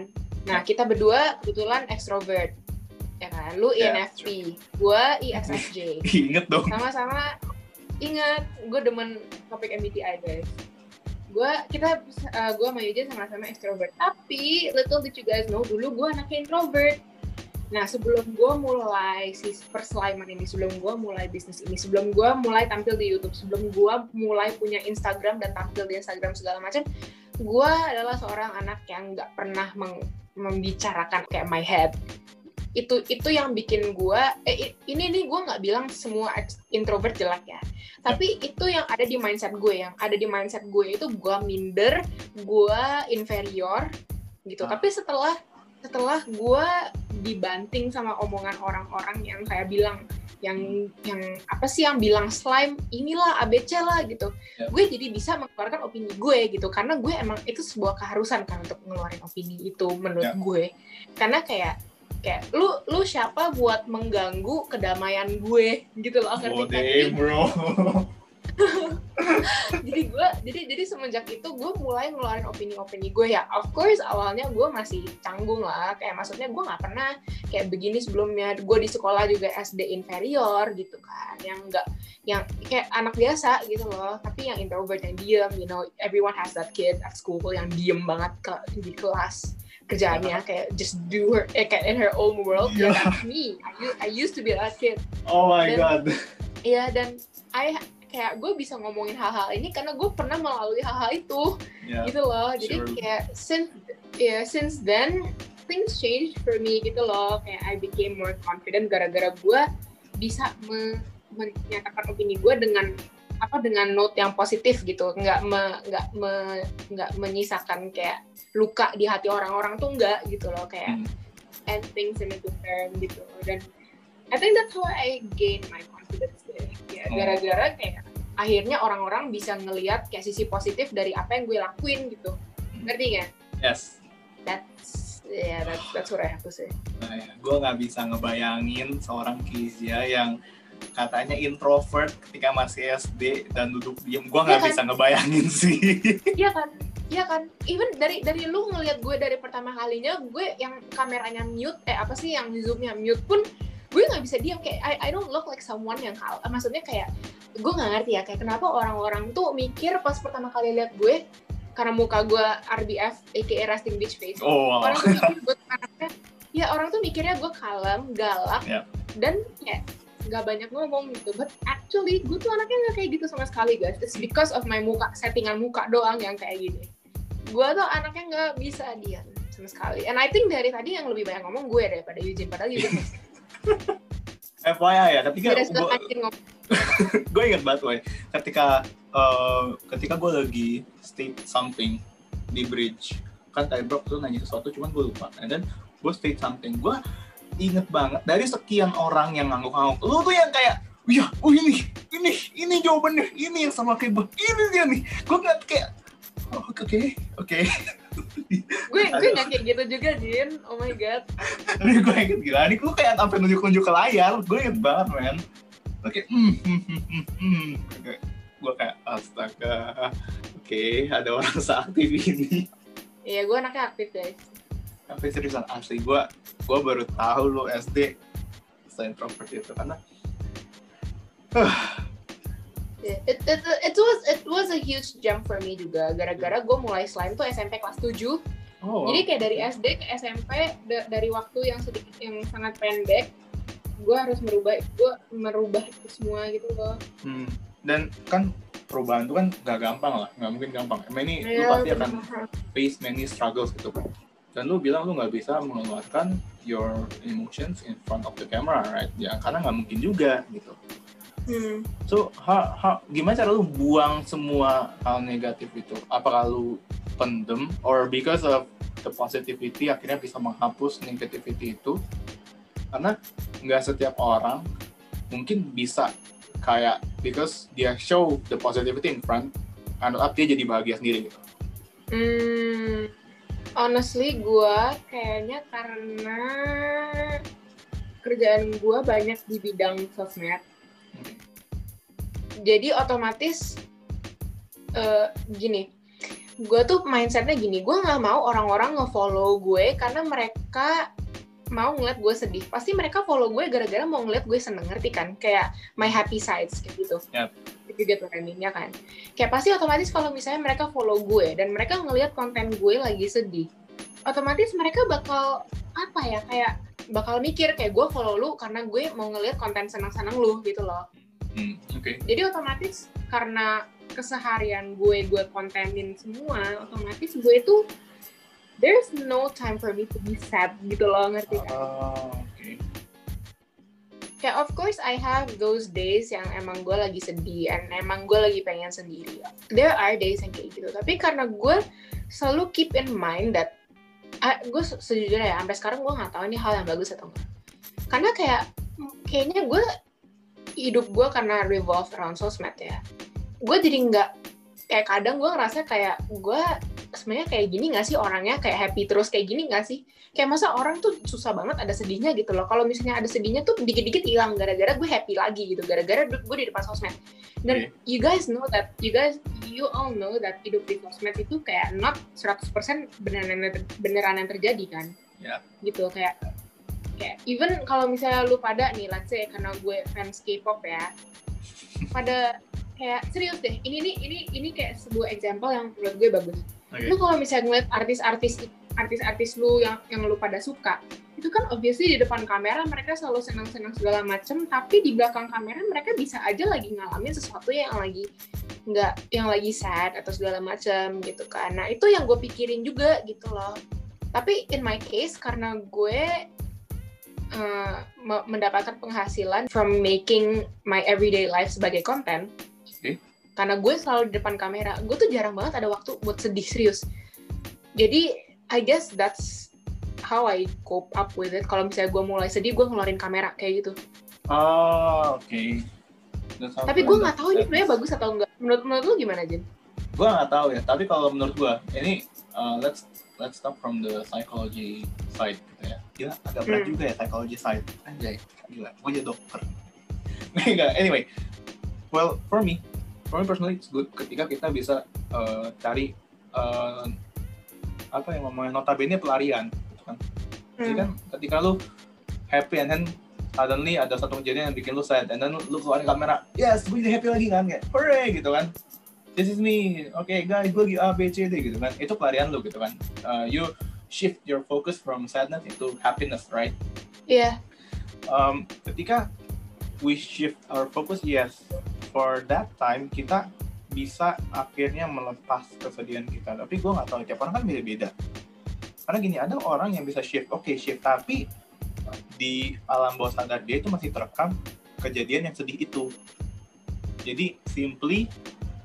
Nah kita berdua kebetulan extrovert, ya kan? Lu Ya, INFP, gue ISFJ. inget dong Sama-sama ingat, gue demen topik MBTI guys. Gue kita uh, gue sama Eugene sama-sama extrovert, tapi little did you guys know dulu gue anaknya introvert. Nah, sebelum gue mulai si perselaiman ini, sebelum gue mulai bisnis ini, sebelum gue mulai tampil di YouTube, sebelum gue mulai punya Instagram dan tampil di Instagram segala macam, gue adalah seorang anak yang nggak pernah membicarakan kayak my head. Itu itu yang bikin gue, eh, ini nih gue nggak bilang semua introvert jelek ya, tapi itu yang ada di mindset gue, yang ada di mindset gue itu gue minder, gue inferior gitu. Ah. Tapi setelah setelah gue dibanting sama omongan orang-orang yang kayak bilang yang yang apa sih yang bilang slime inilah ABC lah gitu Ya. gue jadi bisa mengeluarkan opini gue gitu karena gue emang itu sebuah keharusan kan untuk ngeluarin opini itu menurut Ya. gue karena kayak kayak lu lu siapa buat mengganggu kedamaian gue? Gitu loh ngerti oh kan? bro. Jadi gue jadi jadi semenjak itu gue mulai ngeluarin opini-opini gue ya. Of course awalnya gue masih canggung lah. Kayak maksudnya gue nggak pernah kayak begini sebelumnya. Gue di sekolah juga SD inferior gitu kan. Yang enggak yang kayak anak biasa gitu loh. Tapi yang introvert yang diem you know. Everyone has that kid at school yang diem banget ke di kelas kerjaannya kayak just do her eh, kayak in her own world Iya. yeah. that's me I, I used to be that kid oh my Dan- god Iya dan I kayak gue bisa ngomongin hal-hal ini karena gue pernah melalui hal-hal itu ya gitu loh. Jadi Sure. kayak since ya since then things changed for me gitu loh. Kayak I became more confident gara-gara gue bisa me- menyatakan opini gue dengan apa dengan note yang positif gitu. Nggak me, nggak me, nggak menyisakan kayak luka di hati orang-orang tuh nggak gitu loh kayak Hmm. and things in a good term gitu. Dan I think that's how I gain my confidence deh. Ya Oh. gara-gara kayak akhirnya orang-orang bisa ngelihat kayak sisi positif dari apa yang gue lakuin gitu. Ngerti nggak yes. That's yeah that's that's what I have to say. Nah, ya. gue nggak bisa ngebayangin seorang Kizia yang katanya introvert ketika masih SD dan duduk diem. Gue nggak Iya kan? bisa ngebayangin sih. Iya kan Iya kan even dari dari lu ngelihat gue dari pertama kalinya gue yang kameranya mute eh apa sih yang zoomnya mute pun gue nggak bisa diam kayak I, I don't look like someone yang kal maksudnya kayak gue nggak ngerti ya kayak kenapa orang-orang tuh mikir pas pertama kali lihat gue karena muka gue RBF aka resting bitch face Oh, orang tuh mikir gue ya orang tuh mikirnya gue kalem galak Ya. dan kayak nggak banyak ngomong gitu. But actually gue tuh anaknya nggak kayak gitu sama sekali guys. It's because of my muka settingan muka doang yang kayak gini. Gue tuh anaknya nggak bisa diam sama sekali. And I think dari tadi yang lebih banyak ngomong gue daripada Eugene padahal Eugene FYI ya, tapi gue gue ingat banget woy, ketika eh, ketika gue lagi state something di bridge. Kan kayak bro tuh nanya sesuatu cuman gue lupa. And then gue state something. Gue inget banget dari sekian orang yang ngangguk-ngangguk lu tuh yang kayak Iya, oh ini, ini, ini jawabannya, ini yang sama kayak gue, ini dia nih. Gue ngeliat kayak, oh, oke, oke. gue gue nggak kayak gitu juga Jin oh my god Tapi gue inget gila, ini lu kayak sampai nunjuk-nunjuk ke layar, gue inget banget, men. Oke, hmm, hmm, hmm, hmm, hmm. Kayak- gue kayak astaga, oke, ada orang seaktif ini. iya gue anaknya aktif guys Tapi seriusan asli, gue gue baru tahu lu SD introvert itu karena Yeah, It, it, it was it was a huge jump for me juga gara-gara gue mulai slime tuh SMP kelas 7 oh, Jadi kayak dari SD ke SMP da- dari waktu yang sedikit yang sangat pendek, gue harus merubah gue merubah itu semua gitu loh. hmm. dan kan perubahan itu kan gak gampang lah, nggak mungkin gampang. Emang ini lu Iya, pasti akan face many struggles gitu kan. Dan lu bilang lu nggak bisa mengeluarkan your emotions in front of the camera, right? Ya karena nggak mungkin juga gitu. Hmm. So, ha, ha, gimana cara lu buang semua hal negatif itu? Apakah lu pendem, or because of the positivity akhirnya bisa menghapus negativity itu? Karena nggak setiap orang mungkin bisa kayak because dia show the positivity in front, and up dia jadi bahagia sendiri gitu. Hmm. Honestly gue kayaknya karena kerjaan gue banyak di bidang sosmed. Jadi otomatis uh, gini, gue tuh mindsetnya gini, gue nggak mau orang-orang ngefollow gue karena mereka mau ngeliat gue sedih. Pasti mereka follow gue gara-gara mau ngeliat gue seneng, ngerti kan? Kayak my happy sides kayak gitu. Yep. Itu get what I mean, ya kan? Kayak pasti otomatis kalau misalnya mereka follow gue dan mereka ngeliat konten gue lagi sedih, otomatis mereka bakal apa ya kayak bakal mikir kayak gue follow lu karena gue mau ngeliat konten senang-senang lu gitu loh. Hmm, Oke. Jadi otomatis karena keseharian gue gue kontenin semua, otomatis gue itu there's no time for me to be sad gitu loh ngerti kan? Oh. Kayak of course I have those days yang emang gue lagi sedih and emang gue lagi pengen sendiri. There are days yang kayak gitu. Tapi karena gue selalu keep in mind that ah, gue se- sejujurnya ya sampai sekarang gue nggak tahu ini hal yang bagus atau enggak. Karena kayak kayaknya gue hidup gue karena revolve around sosmed ya. Gue jadi nggak kayak kadang gue ngerasa kayak gue sebenarnya kayak gini nggak sih orangnya kayak happy terus kayak gini nggak sih? Kayak masa orang tuh susah banget ada sedihnya gitu loh. Kalau misalnya ada sedihnya tuh dikit-dikit hilang gara-gara gue happy lagi gitu. Gara-gara gue di depan sosmed. Dan Iya. you guys know that, you guys, you all know that hidup di sosmed itu kayak not 100% beneran beneran yang terjadi kan. Ya. Gitu kayak kayak even kalau misalnya lu pada nih, let's say karena gue fans K-pop ya, pada kayak serius deh. Ini nih ini ini kayak sebuah example yang menurut gue bagus Oke. lu kalau misalnya ngeliat artis-artis artis-artis lu yang yang lu pada suka itu kan obviously di depan kamera mereka selalu senang-senang segala macem tapi di belakang kamera mereka bisa aja lagi ngalamin sesuatu yang lagi nggak yang lagi sad atau segala macem gitu kan nah itu yang gue pikirin juga gitu loh tapi in my case karena gue uh, me- mendapatkan penghasilan from making my everyday life sebagai konten. Karena gue selalu di depan kamera gue tuh jarang banget ada waktu buat sedih serius jadi I guess that's how I cope up with it kalau misalnya gue mulai sedih gue ngeluarin kamera kayak gitu Oh, oke. How tapi gue nggak tahu ini sebenarnya bagus atau enggak menurut menurut lu gimana Jen? Gue nggak tahu ya. Tapi kalau menurut gue, ini uh, let's let's start from the psychology side gitu ya. Gila, agak berat Hmm. juga ya psychology side. Anjay, gila. Gue jadi dokter. Enggak, anyway. Well, for me, for me personally it's good ketika kita bisa uh, cari uh, apa yang ngomongnya notabene pelarian gitu kan. Jadi kan ketika lu happy and then suddenly ada satu kejadian yang bikin lu sad and then lu, lu keluarin kamera yes gue jadi happy lagi kan kayak hooray gitu kan. This is me. Oke guys gue lagi A B C D gitu kan. Itu pelarian lu gitu kan. Uh, you shift your focus from sadness into happiness right? Iya. Um, ketika we shift our focus yes for that time kita bisa akhirnya melepas kesedihan kita. Tapi gue nggak tahu tiap orang kan beda-beda. Karena gini ada orang yang bisa shift oke shift tapi di alam bawah sadar dia itu masih terekam kejadian yang sedih itu. Jadi simply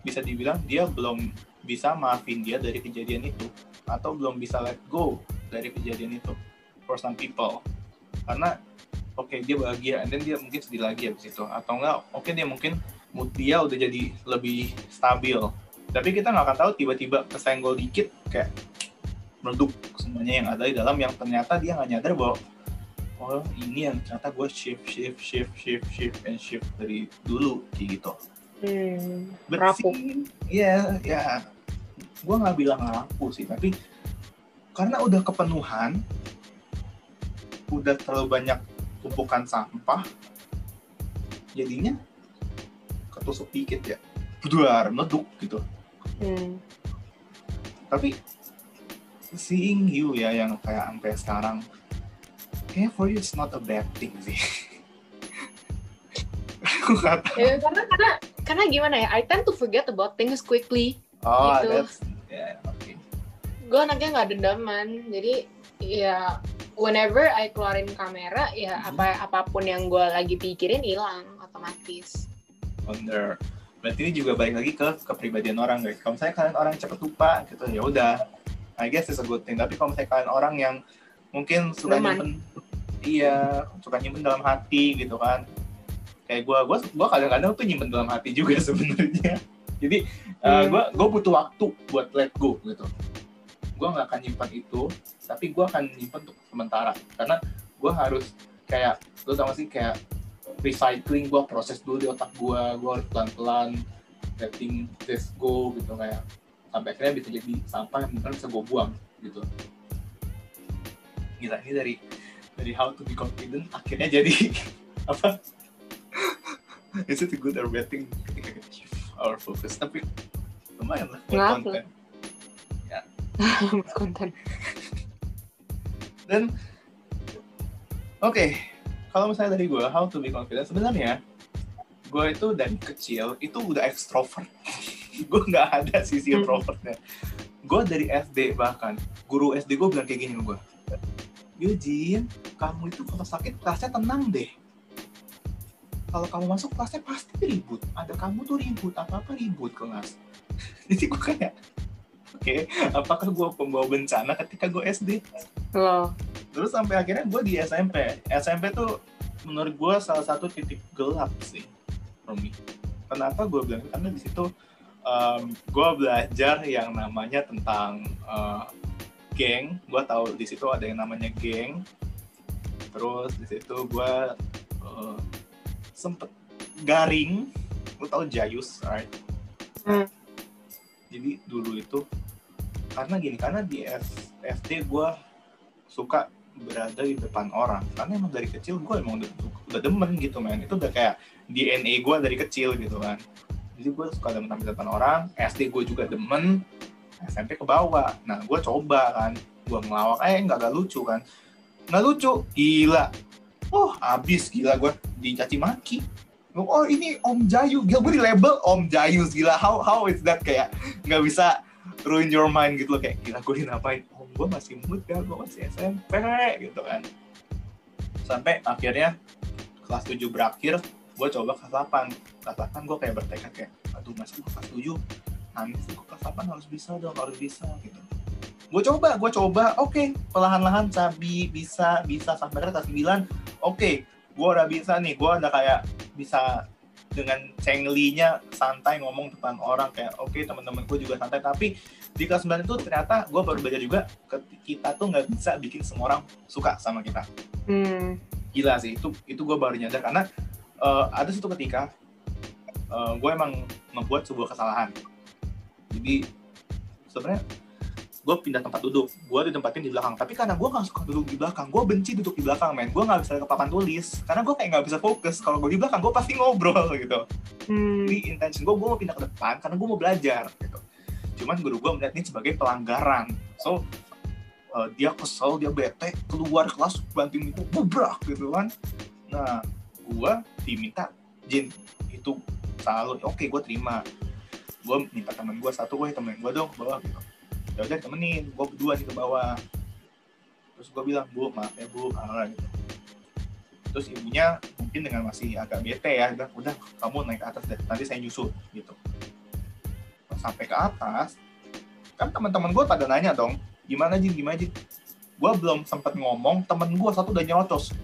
bisa dibilang dia belum bisa maafin dia dari kejadian itu atau belum bisa let go dari kejadian itu for some people. Karena oke dia bahagia and then dia mungkin sedih lagi habis itu. Atau enggak oke dia mungkin mood dia udah jadi lebih stabil. Tapi kita nggak akan tahu tiba-tiba kesenggol dikit kayak meleduk semuanya yang ada di dalam yang ternyata dia nggak nyadar bahwa oh ini yang ternyata gue shift shift shift shift shift and shift dari dulu kayak gitu. Hmm, But rapuh. Iya, ya. Gue nggak bilang rapuh sih, tapi karena udah kepenuhan, udah terlalu banyak tumpukan sampah, jadinya ketusuk dikit ya, duar, meleduk gitu. hmm. Tapi seeing you ya yang kayak sampai sekarang, kayaknya for you it's not a bad thing sih. Aku tahu. Ya, karena karena karena gimana ya I tend to forget about things quickly Oh, Gitu. that's yeah, oke. gue anaknya nggak dendaman jadi ya whenever I keluarin kamera ya Hmm. apa apa pun yang gue lagi pikirin hilang otomatis Wonder. Berarti ini juga balik lagi ke kepribadian orang guys. Kalau misalnya kalian orang cepet lupa gitu ya udah. I guess it's a good thing. Tapi kalau misalnya kalian orang yang mungkin suka nyimpen iya, suka nyimpen dalam hati gitu kan. Kayak gua gua gua kadang-kadang tuh nyimpen dalam hati juga sebenarnya. Jadi uh, Hmm. gua gua butuh waktu buat let go gitu. Gua nggak akan nyimpan itu, tapi gua akan nyimpen untuk sementara karena gua harus kayak lu tau gak sih kayak recycling gue proses dulu di otak gue gue harus pelan pelan letting this go gitu kayak sampai akhirnya bisa jadi sampah yang mungkin bisa gue buang gitu. Gila ini dari dari how to be confident akhirnya jadi apa? Is it a good or bad thing? Ketika kita shift our focus tapi lumayan lah buat konten. konten. Dan oke kalau misalnya dari gue how to be confident sebenarnya gue itu dari kecil itu udah ekstrovert gue nggak ada sisi Hmm. introvertnya. Gue dari SD bahkan guru SD gue bilang kayak gini gue Eugene kamu itu kalau sakit kelasnya tenang deh. Kalau kamu masuk kelasnya pasti ribut. Ada kamu tuh ribut apa apa ribut kelas. Jadi gue kayak oke apakah gue pembawa bencana ketika gue SD loh terus sampai akhirnya gue di SMP SMP tuh menurut gue salah satu titik gelap sih Romi. Kenapa gue bilang? Karena di situ gue belajar yang namanya tentang eh, geng. Gue tahu di situ ada yang namanya geng. Terus di situ gue eh, sempet garing. Lu tahu Jayus right? Hmm. jadi dulu itu karena gini karena di S- SD gue suka berada di depan orang. Karena emang dari kecil gue emang udah, udah demen gitu men. Itu udah kayak DNA gue dari kecil gitu kan. Jadi gue suka demen di depan orang SD gue juga demen SMP ke bawah. Nah gue coba kan. Gue ngelawak eh nggak gak lucu kan. Nggak lucu gila. Oh abis gila gue dicaci maki. Oh ini Om Jayu gila gue di label Om Jayus gila. How how is that? Kayak nggak bisa ruin your mind gitu loh kayak gila gue dinapain oh gue masih muda gue masih SMP gitu kan. Sampai akhirnya kelas 7 berakhir gue coba kelas 8 kelas 8 gue kayak bertekad kayak aduh masih gue kelas 7 nangis gue kelas 8 harus bisa dong harus bisa gitu. Gue coba gue coba oke perlahan-lahan sabi bisa bisa sampai kelas 9 oke gue udah bisa nih gue udah kayak bisa dengan cenglinya santai ngomong depan orang kayak oke teman-teman gue juga santai. Tapi di kelas 9 itu ternyata gue baru belajar juga kita tuh nggak bisa bikin semua orang suka sama kita. Hmm. gila sih itu itu gue baru nyadar karena eh, ada satu ketika gue emang membuat sebuah kesalahan. Jadi sebenarnya gue pindah tempat duduk gue ditempatin di belakang. Tapi karena gue gak suka duduk di belakang gue benci duduk di belakang men. Gue nggak bisa ke papan tulis. Karena gue kayak nggak bisa fokus. Kalau gue di belakang gue pasti ngobrol gitu. Hmm. jadi intention gue gue mau pindah ke depan karena gue mau belajar gitu. Cuman guru gue melihat ini sebagai pelanggaran. So uh, dia kesel dia bete keluar kelas banting itu bubrak gitu kan. Nah gue diminta Jin itu selalu oke gue terima. Gue minta temen gue satu gue temen gue dong ke bawah gitu ya udah temenin. Gue berdua nih ke bawah. Terus gue bilang bu maaf ya bu. Ah, gitu. Terus ibunya mungkin dengan masih agak bete ya udah udah kamu naik ke atas deh nanti saya nyusul gitu. Sampai ke atas kan teman-teman gue pada nanya dong gimana Jin? Gimana Jin? Gue belum sempat ngomong temen gue satu udah nyerocos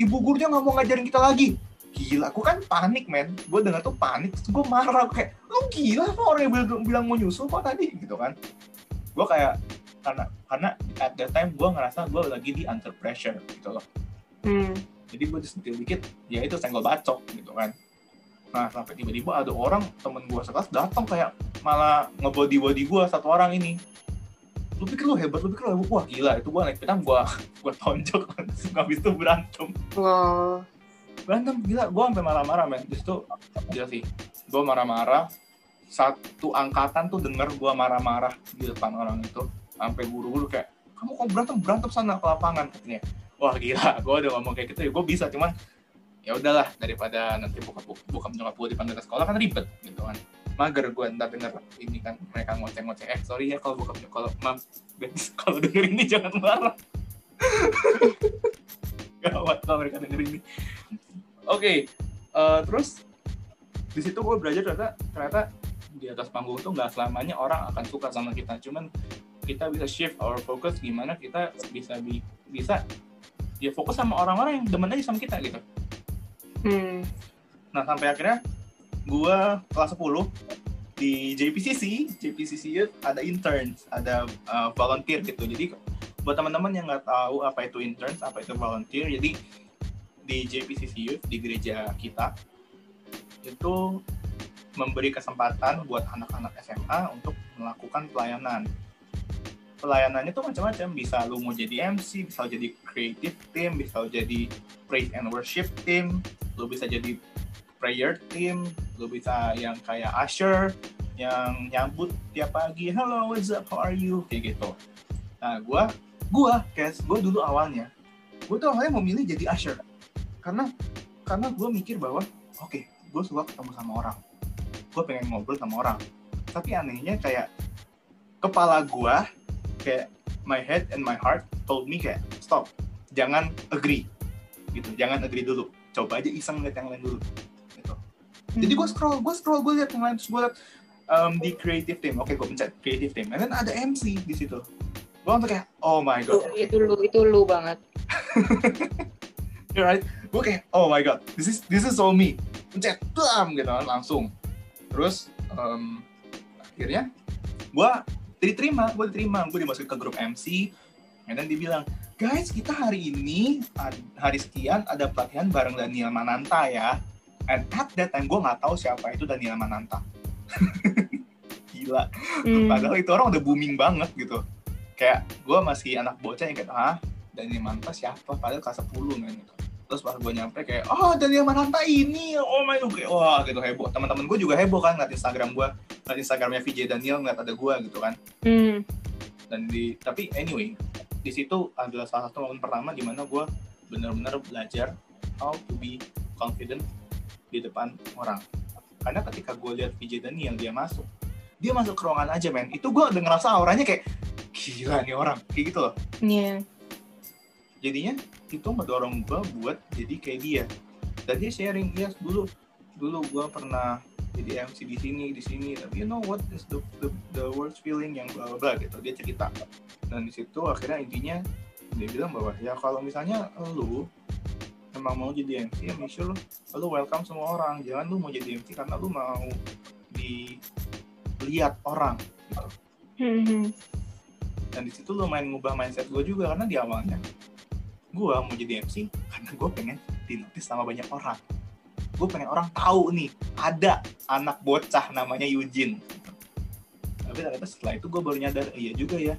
ibu gurunya nggak mau ngajarin kita lagi. Gila gue kan panik men. Gue dengar tuh panik gue marah kayak lu gila apa orang yang bilang, bilang mau nyusul kok tadi? Gitu kan gue kayak karena karena at that time gue ngerasa gue lagi di under pressure gitu loh. Hmm. jadi gue disentil dikit ya itu senggol bacok gitu kan. Nah sampai tiba-tiba ada orang temen gue sekelas datang kayak malah ngebody body gue satu orang ini. Lu pikir lu hebat lu pikir lu hebat. Wah gila itu gue naik pedang gue gue tonjok. Langsung habis itu berantem. Loh. berantem gila. Gue sampai marah-marah men. Di situ gila sih. Gue marah-marah satu angkatan tuh denger gue marah-marah di depan orang itu sampai guru-guru kayak kamu kok berantem? Berantem sana ke lapangan katanya. Wah gila. Gue udah ngomong kayak gitu ya gue bisa cuman ya udahlah daripada nanti buka buka nyokap gue dipanggil ke sekolah kan ribet gitu kan. Mager gue ntar denger ini kan mereka ngoceh-ngoceh. Eh sorry ya kalau buka kalau mam kalau denger ini jangan marah. Gawat kalau mereka denger ini. Oke eh, terus di situ gue belajar ternyata ternyata di atas panggung tuh nggak selamanya orang akan suka sama kita cuman kita bisa shift our focus gimana kita bisa bi- bisa ya fokus sama orang-orang yang demen aja sama kita gitu Hmm. Nah sampai akhirnya gue kelas 10 di JPCC, JPCC ada interns, ada uh, volunteer gitu. Jadi buat teman-teman yang nggak tahu apa itu interns, apa itu volunteer, jadi di JPCC Youth di gereja kita itu memberi kesempatan buat anak-anak SMA untuk melakukan pelayanan. Pelayanannya tuh macam-macam, bisa lu mau jadi MC, bisa jadi creative team, bisa jadi praise and worship team, lu bisa jadi prayer team, lu bisa yang kayak usher, yang nyambut tiap pagi, hello, what's up, how are you, kayak gitu. Nah, gua, gua, guys, gua dulu awalnya, gua tuh awalnya mau milih jadi usher, karena karena gue mikir bahwa, oke, okay, gue suka ketemu sama orang, gue pengen ngobrol sama orang, tapi anehnya kayak kepala gue, kayak my head and my heart told me kayak stop, jangan agree, gitu, jangan agree dulu, coba aja iseng lihat yang lain dulu, gitu. Jadi gue scroll, gue scroll, gue lihat yang lain, terus gue lihat um, di creative team. Oke, gue pencet creative team. And then ada MC di situ. Gue langsung kayak, oh my god. Itu, itu lu, itu lu banget. You're right. Gue kayak, oh my god, this is this is all me. Pencet, bam, gitu kan, langsung. Terus um, akhirnya gue diterima, gue diterima, gue dimasukin ke grup MC. And then dia bilang, guys, kita hari ini hari sekian ada pelatihan bareng Daniel Mananta ya. And at that time gue nggak tahu siapa itu Daniel Mananta. Gila. Hmm. Padahal itu orang udah booming banget gitu. Kayak gue masih anak bocah yang kayak, ah, Daniel Mananta siapa? Padahal kelas 10 kan gitu. Terus pas gue nyampe kayak, oh Daniel Mananta ini, oh my god, wah gitu heboh. Teman-teman gue juga heboh kan ngeliat Instagram gue, ngeliat Instagramnya VJ Daniel, ngeliat ada gue gitu kan. Hmm. Dan di, tapi anyway, di situ adalah salah satu momen pertama di mana gue benar-benar belajar how to be confident di depan orang. Karena ketika gue lihat VJ Daniel dia masuk, dia masuk ke ruangan aja men. Itu gue udah ngerasa auranya kayak gila nih orang, kayak gitu loh. Iya. Yeah. Jadinya itu mendorong gue buat jadi kayak dia. Dan dia sharing, ya yes, dulu dulu gue pernah jadi MC di sini di sini tapi you know what is the the, the worst feeling yang bla bla gitu dia cerita dan di situ akhirnya intinya dia bilang bahwa ya kalau misalnya lu emang mau jadi MC ya make sure lu, lu welcome semua orang jangan lu mau jadi MC karena lu mau dilihat orang gitu. Dan di situ lu main ngubah mindset gue juga karena di awalnya gue mau jadi MC karena gue pengen dinotis sama banyak orang. Gue pengen orang tahu nih ada anak bocah namanya Eugene tapi ternyata setelah itu gue baru nyadar iya juga ya.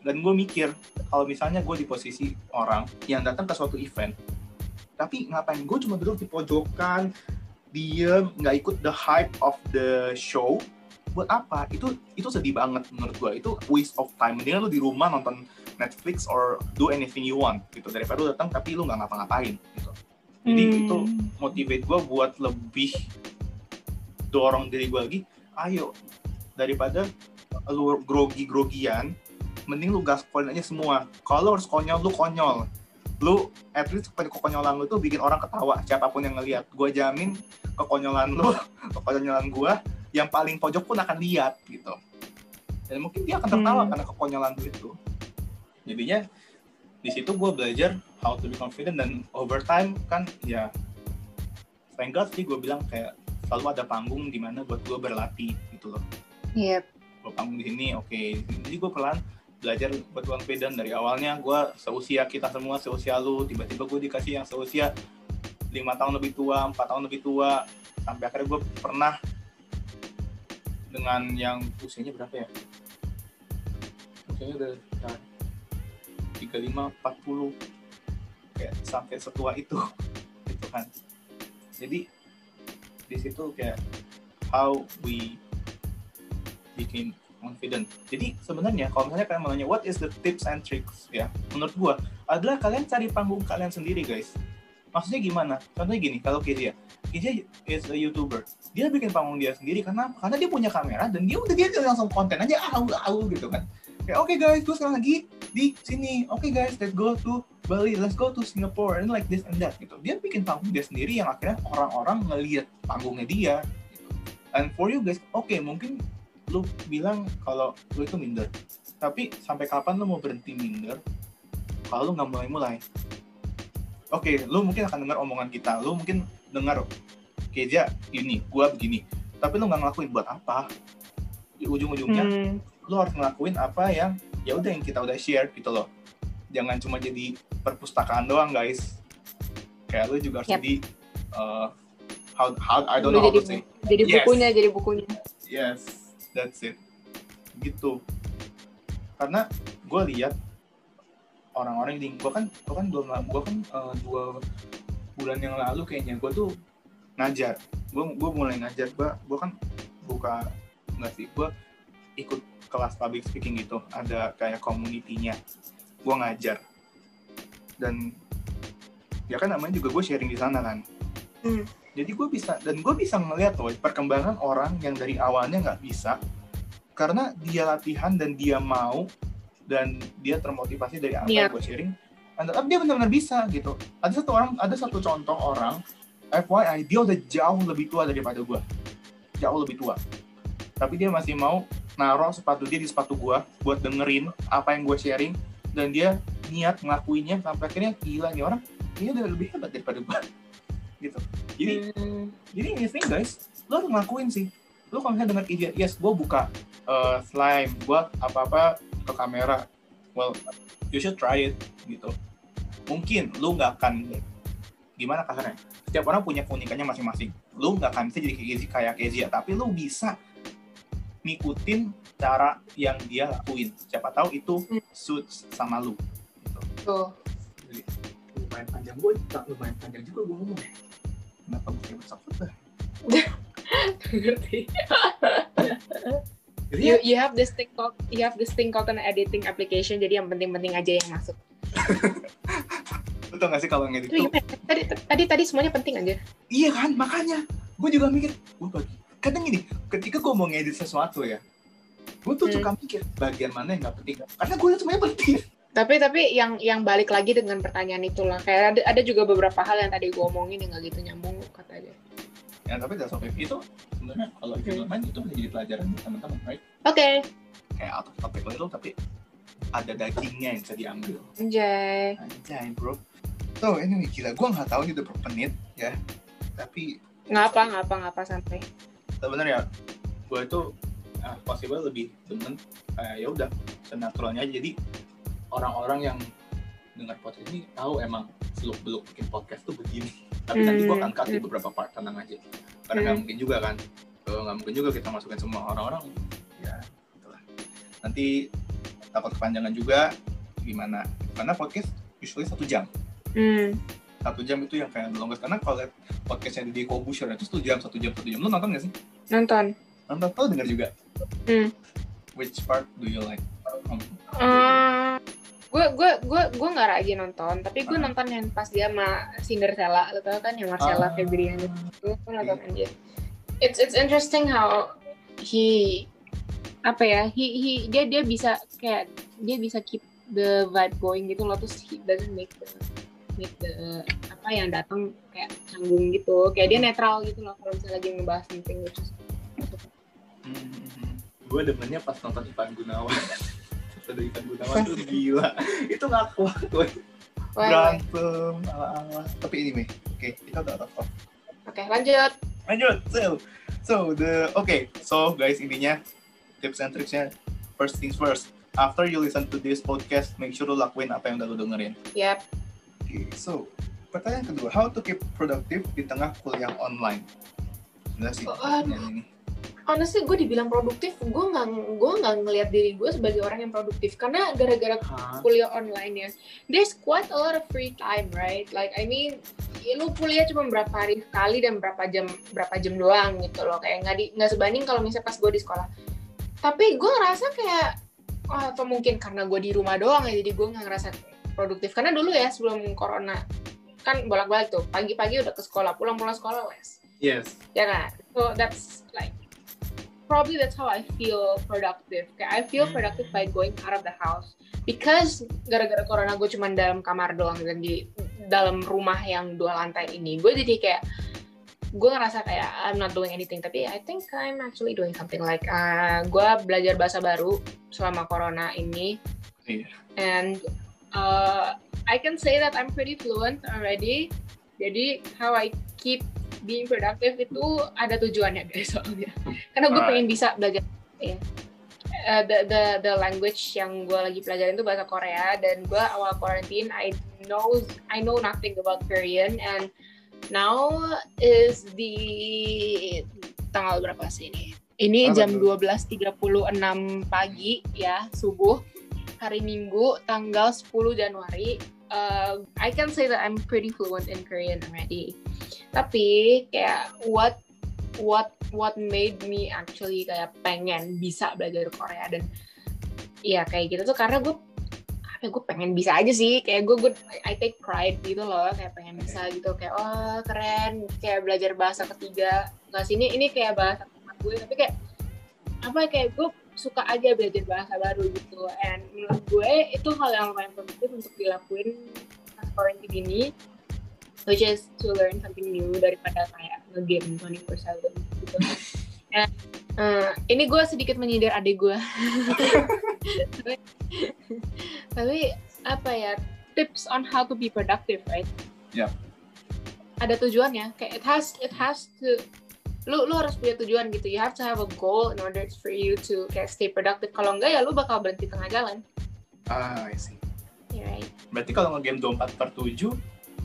Dan gue mikir kalau misalnya gue di posisi orang yang datang ke suatu event tapi ngapain? Gue cuma duduk di pojokan diem nggak ikut the hype of the show. Buat apa? Itu itu sedih banget menurut gue itu waste of time. Mendingan lu di rumah nonton Netflix or do anything you want gitu. Daripada lu datang tapi lu nggak ngapa-ngapain gitu. Jadi hmm. itu motivate gue buat lebih dorong diri gue lagi. Ayo daripada lu grogi-grogian mending lu gaspolin aja semua. Kalau harus konyol lu konyol. Lu at least kekonyolan lu tuh bikin orang ketawa. Siapa pun yang ngelihat gue jamin kekonyolan lu kekonyolan gue yang paling pojok pun akan lihat gitu. Dan mungkin dia akan tertawa hmm. karena kekonyolan itu jadinya di situ gue belajar how to be confident dan over time kan ya thank God sih gue bilang kayak selalu ada panggung di mana buat gue berlatih gitu loh. Iya. Yep. Gue panggung di sini, oke. Okay. Jadi gue pelan belajar buat confident dari awalnya gue seusia kita semua seusia lu tiba-tiba gue dikasih yang seusia lima tahun lebih tua empat tahun lebih tua sampai akhirnya gue pernah dengan yang usianya berapa ya usianya udah tiga lima empat puluh. Kayak sampai setua itu gitu kan. Jadi di situ kayak how we bikin confident. Jadi sebenarnya kalau misalnya kalian mau nanya what is the tips and tricks? Ya menurut gua adalah kalian cari panggung kalian sendiri guys. Maksudnya gimana? Contohnya gini kalau Kezia Kezia is a youtuber. Dia bikin panggung dia sendiri karena karena dia punya kamera dan dia udah dia langsung konten aja au au gitu kan oke okay, guys gue sekarang lagi di sini oke okay, guys let's go to Bali, let's go to Singapore, and like this and that gitu. Dia bikin panggung dia sendiri yang akhirnya orang-orang ngelihat panggungnya dia. Gitu. And for you guys, oke okay, mungkin lu bilang kalau lu itu minder. Tapi sampai kapan lu mau berhenti minder kalau lu nggak mulai-mulai? Oke, okay, lu mungkin akan dengar omongan kita, lu mungkin dengar Keja ini, gua begini. Tapi lu nggak ngelakuin buat apa? Di ujung-ujungnya, hmm. Lu harus ngelakuin apa yang ya udah yang kita udah share gitu loh. Jangan cuma jadi perpustakaan doang guys. Kayak lu juga harus Yep. jadi uh, how how I don't know how jadi, to say. jadi Yes. bukunya jadi bukunya. Yes that's it. Gitu. Karena gue lihat orang-orang di gue kan gue kan belum gue kan uh, dua bulan yang lalu kayaknya gue tuh ngajar. Gue gue mulai ngajar. Gue gue kan buka nggak sih gue ikut kelas public speaking gitu ada kayak community-nya. Gue ngajar. Dan ya kan namanya juga gue sharing di sana kan. Hmm. jadi gue bisa dan gue bisa ngeliat loh perkembangan orang yang dari awalnya nggak bisa karena dia latihan dan dia mau dan dia termotivasi dari apa yang gue sharing dan dia benar-benar bisa gitu. Ada satu orang ada satu contoh orang FYI dia udah jauh lebih tua daripada gue jauh lebih tua. Tapi dia masih mau naruh sepatu dia di sepatu gue buat dengerin apa yang gue sharing dan dia niat ngelakuinnya sampai akhirnya gila nih orang dia udah lebih hebat daripada gue gitu. Jadi Hmm. jadi ini thing guys lo harus ngelakuin sih. Lo kalau misalnya denger ide yes gue buka uh, slime buat apa-apa ke kamera well you should try it gitu. Mungkin lo nggak akan gimana kasarnya? Setiap orang punya keunikannya masing-masing. Lo nggak akan bisa jadi kayak Kezia kayak Kezia tapi lo bisa ngikutin cara yang dia lakuin. Siapa tahu itu Hmm. suits sama lo gitu. tuh lumayan panjang. Gue lumayan panjang juga gue ngomong. Kenapa gue kayak bersakut ngerti. Jadi you ya, you have this thing called you have this thing called an editing application. Jadi yang penting-penting aja yang masuk. Tau gak sih kalau ngedit Itu tuh? tadi tadi tadi semuanya penting aja. Iya kan, makanya. Gue juga mikir, gue bagi. Kadang gini, ketika gue mau ngedit sesuatu ya, gue tuh Hmm. suka mikir bagian mana yang gak penting. Karena gue lihat semuanya penting. tapi tapi yang yang balik lagi dengan pertanyaan itulah kayak ada ada juga beberapa hal yang tadi gue omongin yang gak gitu nyambung kata aja Ya tapi that's okay. Itu sebenarnya kalau Hmm. main itu bisa jadi pelajaran buat teman-teman, right? oke Kayak out of topic little, tapi ada dagingnya yang bisa diambil. anjay Anjay, bro. So, anyway, gila. Gue nggak tahu ini udah berapa menit, ya. Tapi ngapa ngapa ngapa sampai sebenarnya gue itu uh, possible lebih demen kayak ya udah senaturalnya jadi orang-orang yang dengar podcast ini tahu emang seluk beluk bikin podcast tuh begini. Tapi nanti gue akan di hmm. beberapa part tenang aja. Karena nggak Hmm. mungkin juga kan. Nggak mungkin juga kita masukin semua orang-orang ya itulah nanti takut kepanjangan juga gimana? Karena podcast usually satu jam. Hmm. Satu jam itu yang kayak longest karena kalau liat podcastnya di Kobusher itu satu jam satu jam satu jam. Lu nonton gak sih? Nonton. Nonton. Lo denger juga? Hmm. which part do you like? Gue gue gue gue nggak rajin nonton tapi gue Ah. nonton yang pas dia sama Cinderella. Lo tau kan yang Marcella Ah. Febrian itu? Gue nonton aja. It's it's interesting how he apa ya he he dia dia bisa kayak dia bisa keep the vibe going gitu loh terus he doesn't make the the apa yang datang kayak canggung gitu. Kayak dia netral gitu loh kalau misalnya lagi ngebahas something which is gue demennya pas nonton Ivan Gunawan. Ada Ivan Gunawan tuh gila. Itu nggak kuat gue berantem ala-ala tapi anyway oke kita udah out of oke lanjut. Lanjut so so the oke so guys intinya tips and tricksnya. First things first. After you listen to this podcast make sure lu lakuin apa yang udah lu dengerin. Yap Oke, so pertanyaan kedua, how to keep productive di tengah kuliah online? Gila sih, pertanyaan ini. honestly gue dibilang produktif gue nggak gue nggak ngelihat diri gue sebagai orang yang produktif karena gara-gara Hah? kuliah online ya there's quite a lot of free time right like I mean ya lu kuliah cuma berapa hari sekali dan berapa jam berapa jam doang gitu loh kayak nggak di nggak sebanding kalau misalnya pas gue di sekolah tapi gue ngerasa kayak oh, atau mungkin karena gue di rumah doang ya jadi gue nggak ngerasa produktif. Karena dulu ya sebelum corona kan bolak-balik tuh pagi-pagi udah ke sekolah pulang-pulang sekolah les Yes. ya kan? So that's like probably that's how I feel productive. Kayak I feel Hmm. productive by going out of the house. Because gara-gara corona gue cuma dalam kamar doang dan di dalam rumah yang dua lantai ini gue jadi kayak gue ngerasa kayak I'm not doing anything. Tapi I think I'm actually doing something. Like uh, gue belajar bahasa baru selama corona ini. Iya. and uh, I can say that I'm pretty fluent already jadi how I keep being productive itu ada tujuannya guys soalnya karena gue pengen bisa belajar ya Uh, the the the language yang gue lagi pelajarin itu bahasa Korea dan gue awal quarantine I knows I know nothing about Korean and now is the tanggal berapa sih ini? Ini Apa jam tuh? 12.36 pagi ya, subuh. Hari Minggu tanggal 10 Januari. Uh, I can say that I'm pretty fluent in Korean already. Tapi kayak what what what made me actually kayak pengen bisa belajar Korea dan ya kayak gitu tuh karena gue apa ya, gue pengen bisa aja sih kayak gue gue I take pride gitu loh kayak pengen bisa gitu kayak oh keren kayak belajar bahasa ketiga nggak sini ini kayak bahasa keempat gue tapi kayak apa ya, kayak gue suka aja belajar bahasa baru gitu and menurut gue itu hal yang lumayan produktif untuk dilakuin pas quarantine ini which is to learn something new daripada kayak nge-game 24/7 gitu. And, eh, ini gue sedikit menyindir adik gue. tapi, tapi apa ya tips on how to be productive, right? Yap. Ada tujuannya. Kayak it has it has to lu lu harus punya tujuan gitu. You have to have a goal in order for you to kayak stay productive. Kalau enggak ya lu bakal berhenti tengah jalan. Ah, I see. Yeah, right. Berarti kalau nge-game 24 per 7,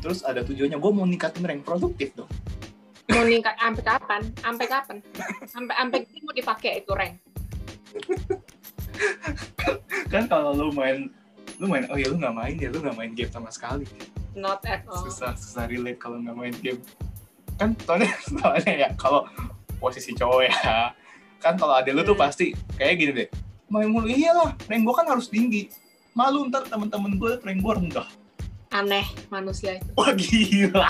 terus ada tujuannya, gue mau ningkatin rank produktif dong. Mau ningkat sampai kapan? Sampai kapan? Sampai sampai mau dipakai itu rank. Kan kalau lu main, lu main, oh ya lu nggak main ya, lu nggak main game sama sekali. Not at all. Susah, susah relate kalau nggak main game. Kan soalnya, soalnya ya, kalau posisi cowok ya, kan kalau ada lu tuh Hmm. pasti kayak gini deh, main mulu, iyalah, rank gue kan harus tinggi. Malu ntar temen-temen gue rank gue rendah. Aneh manusia itu. Wah gila.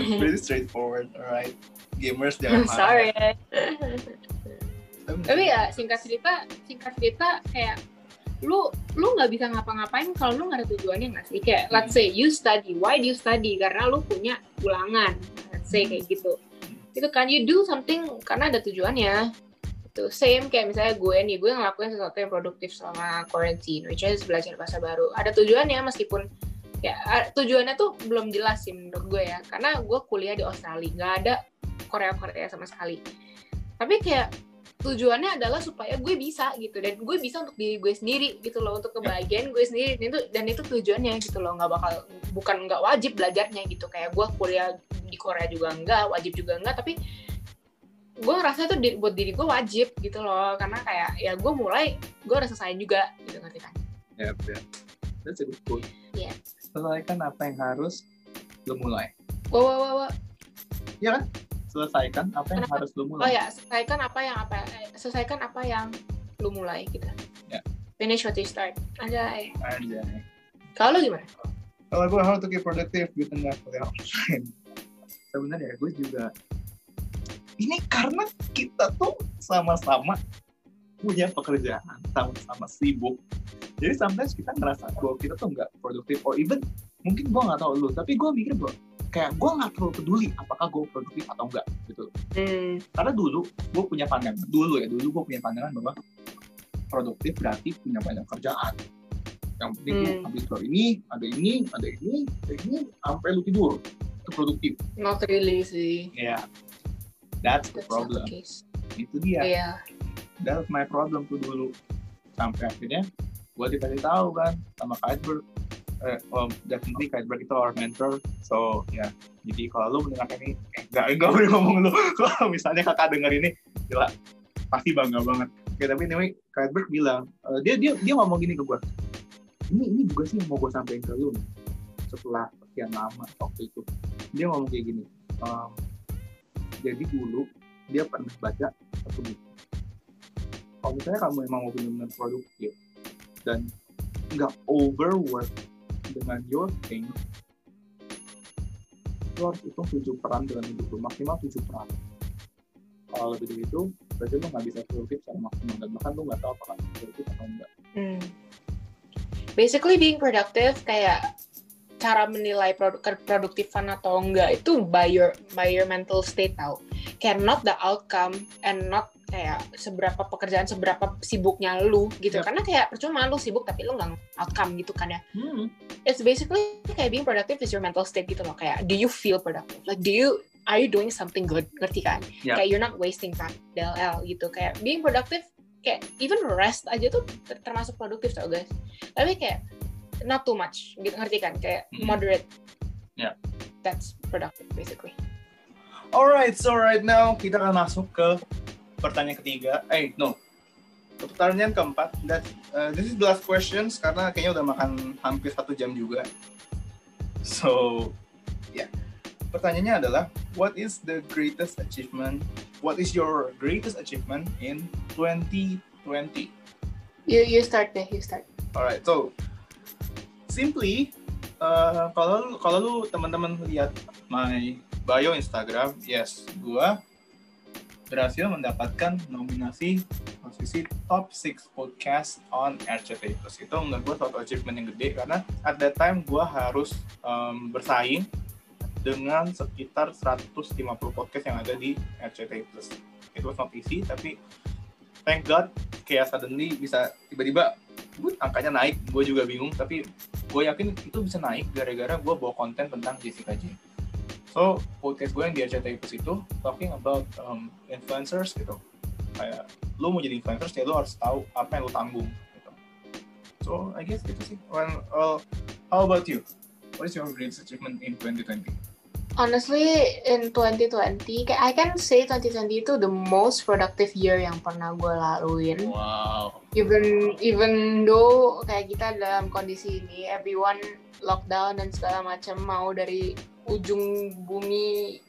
Very straightforward, alright. Gamers jangan marah. Sorry. Tapi ya singkat cerita, singkat cerita kayak lu lu nggak bisa ngapa-ngapain kalau lu nggak ada tujuannya nggak sih? Kayak let's say you study. Why do you study? Karena lu punya ulangan let's say kayak gitu. Itu kan you do something karena ada tujuannya. Itu same kayak misalnya gue nih gue ngelakuin sesuatu yang produktif selama quarantine which is belajar bahasa baru. Ada tujuannya meskipun ya tujuannya tuh belum jelas sih menurut gue ya. Karena gue kuliah di Australia nggak ada Korea Korea sama sekali. Tapi kayak tujuannya adalah supaya gue bisa gitu dan gue bisa untuk diri gue sendiri gitu loh untuk kebahagiaan gue sendiri dan itu dan itu tujuannya gitu loh nggak bakal bukan nggak wajib belajarnya gitu kayak gue kuliah di Korea juga enggak wajib juga enggak tapi gue ngerasa itu di- buat diri gue wajib gitu loh karena kayak ya gue mulai gue udah selesai juga gitu ngerti kan Yep, yep. That's a good point. Iya. Selesaikan apa yang harus lu mulai. wow wow wow, wow. Selesaikan apa yang Kenapa? harus lu oh mulai. ya selesaikan apa yang apa eh, selesaikan apa yang lu mulai gitu Ya. finish what you start aja Aja. kalau lu gimana Kalau gue how to keep productive di tengah kuliah online. Sebenarnya gue juga ini karena kita tuh sama-sama punya pekerjaan, sama-sama sibuk. Jadi sometimes kita ngerasa bahwa kita tuh nggak produktif, or even mungkin gue nggak tahu lu, tapi gue mikir bahwa kayak gue nggak terlalu peduli apakah gue produktif atau enggak gitu. hmm. Karena dulu gue punya pandangan, dulu ya dulu gue punya pandangan bahwa produktif berarti punya banyak kerjaan. Yang penting Hmm. habis keluar ini, ada ini, ada ini, ada ini, sampai lu tidur. Itu produktif. not really sih Ya, that's the That's not problem. the. Itu dia. Iya. That's my problem tuh dulu. Sampai akhirnya gue dikasih tahu kan sama Edward. Eh, oh, definitely Edward itu our mentor. So, ya. Jadi kalau lu mendengar ini, eh, enggak, enggak boleh ngomong lu. Kalau misalnya kakak denger ini, gila, pasti bangga banget. Oke, tapi anyway, Edward bilang, eh, dia dia dia ngomong gini ke gue. Ini ini juga sih yang mau gue sampein ke lu. Setelah sekian lama waktu itu. Dia ngomong kayak gini. ehm, jadi dulu dia pernah baca satu buku kalau misalnya kamu emang mau benar-benar produktif dan nggak overwork dengan your thing lo harus hitung tujuh peran dalam hidup lo maksimal tujuh peran kalau lebih dari itu berarti lo nggak bisa produktif secara maksimal dan bahkan lo nggak tahu apakah produktif atau enggak Hmm. Basically being productive kayak cara menilai produk produktifan atau enggak itu by your by your mental state tau. Kayak not the outcome and not kayak seberapa pekerjaan seberapa sibuknya lu gitu. Yep. Karena kayak percuma lu sibuk tapi lu nggak outcome gitu kan ya. hmm. It's basically kayak being productive is your mental state gitu loh. Kayak do you feel productive? Like do you are you doing something good? Ngerti kan? Yep. Kayak you're not wasting time DLL gitu. Kayak being productive kayak even rest aja tuh ter- termasuk produktif tau guys tapi kayak not too much gitu ngerti kan kayak Mhm. moderate Yeah. that's productive basically Alright, so right now kita akan masuk ke pertanyaan ketiga. Eh, no. Pertanyaan keempat. That, uh, this is the last questions karena kayaknya udah makan hampir satu jam juga. So, ya. Yeah. Pertanyaannya adalah, what is the greatest achievement? What is your greatest achievement in 2020? you you start deh you start Alright, so simply uh, kalau kalau lu teman-teman lihat my bio Instagram, yes, gua berhasil mendapatkan nominasi posisi top 6 podcast on RCTI Plus. Itu menurut gua suatu achievement yang gede karena at that time gua harus um, bersaing dengan sekitar 150 podcast yang ada di RCTI Plus. Itu was not easy, tapi thank God kayak suddenly bisa tiba-tiba angkanya naik gue juga bingung tapi gue yakin itu bisa naik gara-gara gue bawa konten tentang Jessica J so podcast gue yang di RCTI Plus itu talking about um, influencers gitu. Kayak lu mau jadi influencers ya lu harus tahu apa yang lu tanggung gitu. So I guess itu sih. Well, well, how about you? What is your greatest achievement in 2020 honestly in 2020 kayak I can say 2020 itu the most productive year yang pernah gue laluin. Wow. Even even though kayak kita dalam kondisi ini everyone lockdown dan segala macam mau dari ujung bumi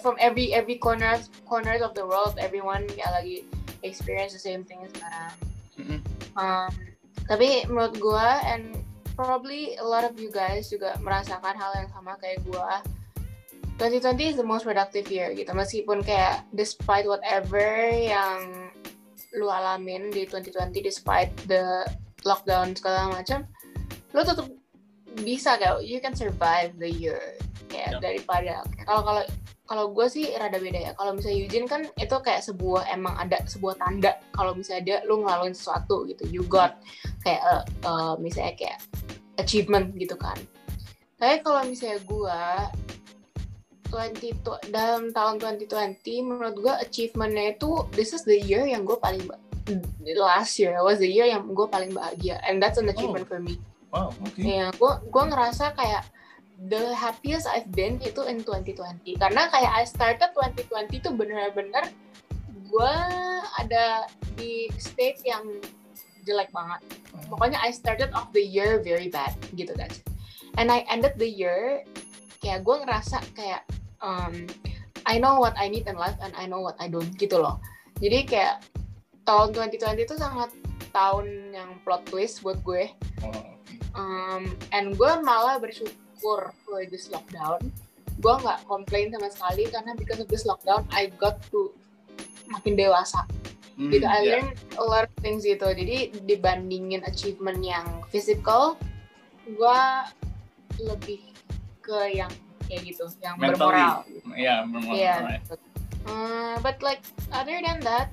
from every every corners corners of the world everyone ya lagi experience the same thing sekarang. Mm-mm. Um, tapi menurut gue and probably a lot of you guys juga merasakan hal yang sama kayak gue 2020 is the most productive year gitu. Meskipun kayak despite whatever yang lu alamin di 2020 despite the lockdown segala macam lu tetap bisa kayak you can survive the year kayak Yep. daripada kalau kalau kalau gue sih rada beda ya. Kalau misalnya Eugene kan itu kayak sebuah emang ada sebuah tanda kalau misalnya dia lu ngelaluin sesuatu gitu. You got kayak eh, eh, misalnya kayak achievement gitu kan. Tapi kalau misalnya gue 20 tu- dalam tahun 2020 menurut gue achievementnya itu this is the year yang gue paling last year was the year yang gue paling bahagia. And that's an achievement for me. Wow oke ya gue gue ngerasa kayak the happiest I've been itu in 2020 karena kayak I started 2020 itu bener-bener gue ada di state yang jelek banget. Pokoknya I started off the year very bad gitu guys. And I ended the year kayak gue ngerasa kayak um, I know what I need in life and I know what I don't gitu loh. Jadi kayak tahun 2020 itu sangat tahun yang plot twist buat gue. Oh, um, and gue malah bersyukur for this lockdown gue nggak komplain sama sekali karena because of this lockdown I got to makin dewasa Hmm, gitu I ya. learned a lot of things gitu jadi dibandingin achievement yang physical gue lebih ke yang kayak gitu yang Mentally. bermoral ya bermoral Iya. alright. Uh, but like other than that,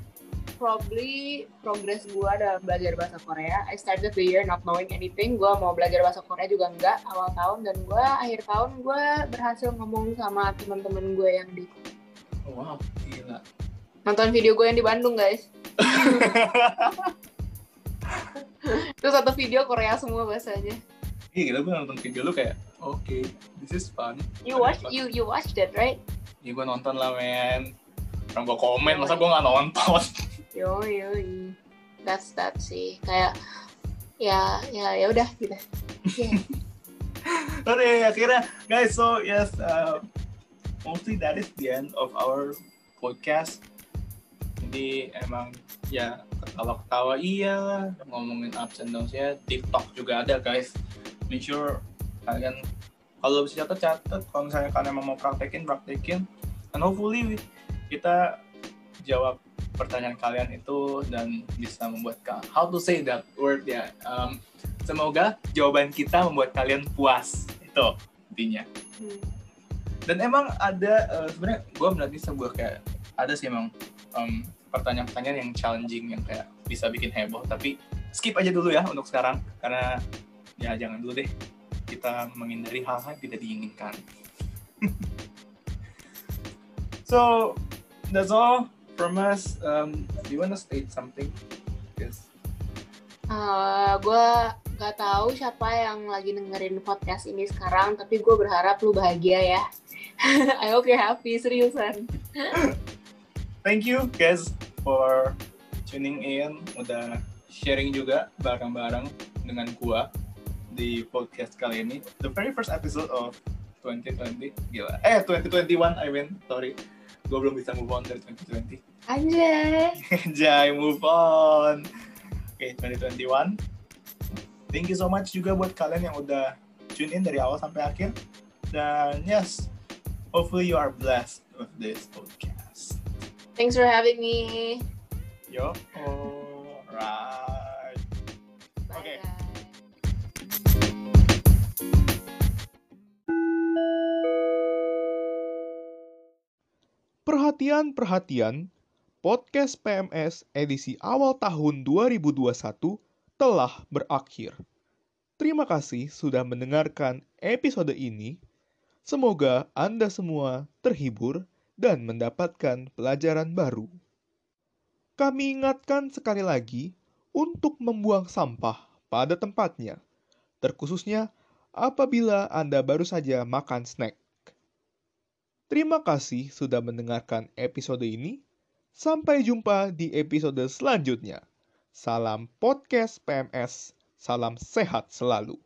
probably progress gue dalam belajar bahasa Korea. I started the year not knowing anything. Gue mau belajar bahasa Korea juga enggak awal tahun dan gue akhir tahun gue berhasil ngomong sama teman-teman gue yang di Oh, wow gila nonton video gue yang di Bandung guys. Itu satu video Korea semua bahasanya. Iya gila gue nonton video lu kayak oke this is fun. You watch you you watched it right? Iya gue nonton lah men. Orang gue komen masa gue nggak nonton. Yo yo. That's that sih kayak ya ya ya udah gitu. Yeah. Oke akhirnya guys so yes uh, mostly that is the end of our podcast. Jadi emang ya ketawa-ketawa iya ngomongin ups and downs ya TikTok juga ada guys. Make sure kalian kalau bisa catat-catat kalau misalnya kalian emang mau praktekin praktekin and hopefully kita jawab pertanyaan kalian itu dan bisa membuat ka- how to say that word ya. Um, semoga jawaban kita membuat kalian puas itu intinya. Hmm. dan emang ada eh, sebenarnya gue melihat ini sebuah kayak ada sih emang em, pertanyaan-pertanyaan yang challenging yang kayak bisa bikin heboh. Tapi skip aja dulu ya untuk sekarang karena ya jangan dulu deh. Kita menghindari hal-hal yang tidak diinginkan. So that's all from us um, do you wanna state something Uh, gue gak tahu siapa yang lagi dengerin podcast ini sekarang, tapi gue berharap lu bahagia ya. I hope you're happy, seriusan. Thank you guys for tuning in, udah sharing juga bareng-bareng dengan gua di podcast kali ini. The very first episode of 2020, gila. Eh, 2021, I mean, sorry. Gue belum bisa move on dari 2020. Anjay. Anjay, move on. Oke, okay, 2021. Thank you so much juga buat kalian yang udah tune in dari awal sampai akhir. Dan yes, hopefully you are blessed with this podcast. Thanks for having me. Yo, alright. Oke. Okay. Perhatian, perhatian, podcast PMS edisi awal tahun 2021 telah berakhir. Terima kasih sudah mendengarkan episode ini. Semoga Anda semua terhibur dan mendapatkan pelajaran baru. Kami ingatkan sekali lagi untuk membuang sampah pada tempatnya, terkhususnya apabila Anda baru saja makan snack. Terima kasih sudah mendengarkan episode ini. Sampai jumpa di episode selanjutnya. Salam podcast PMS, salam sehat selalu.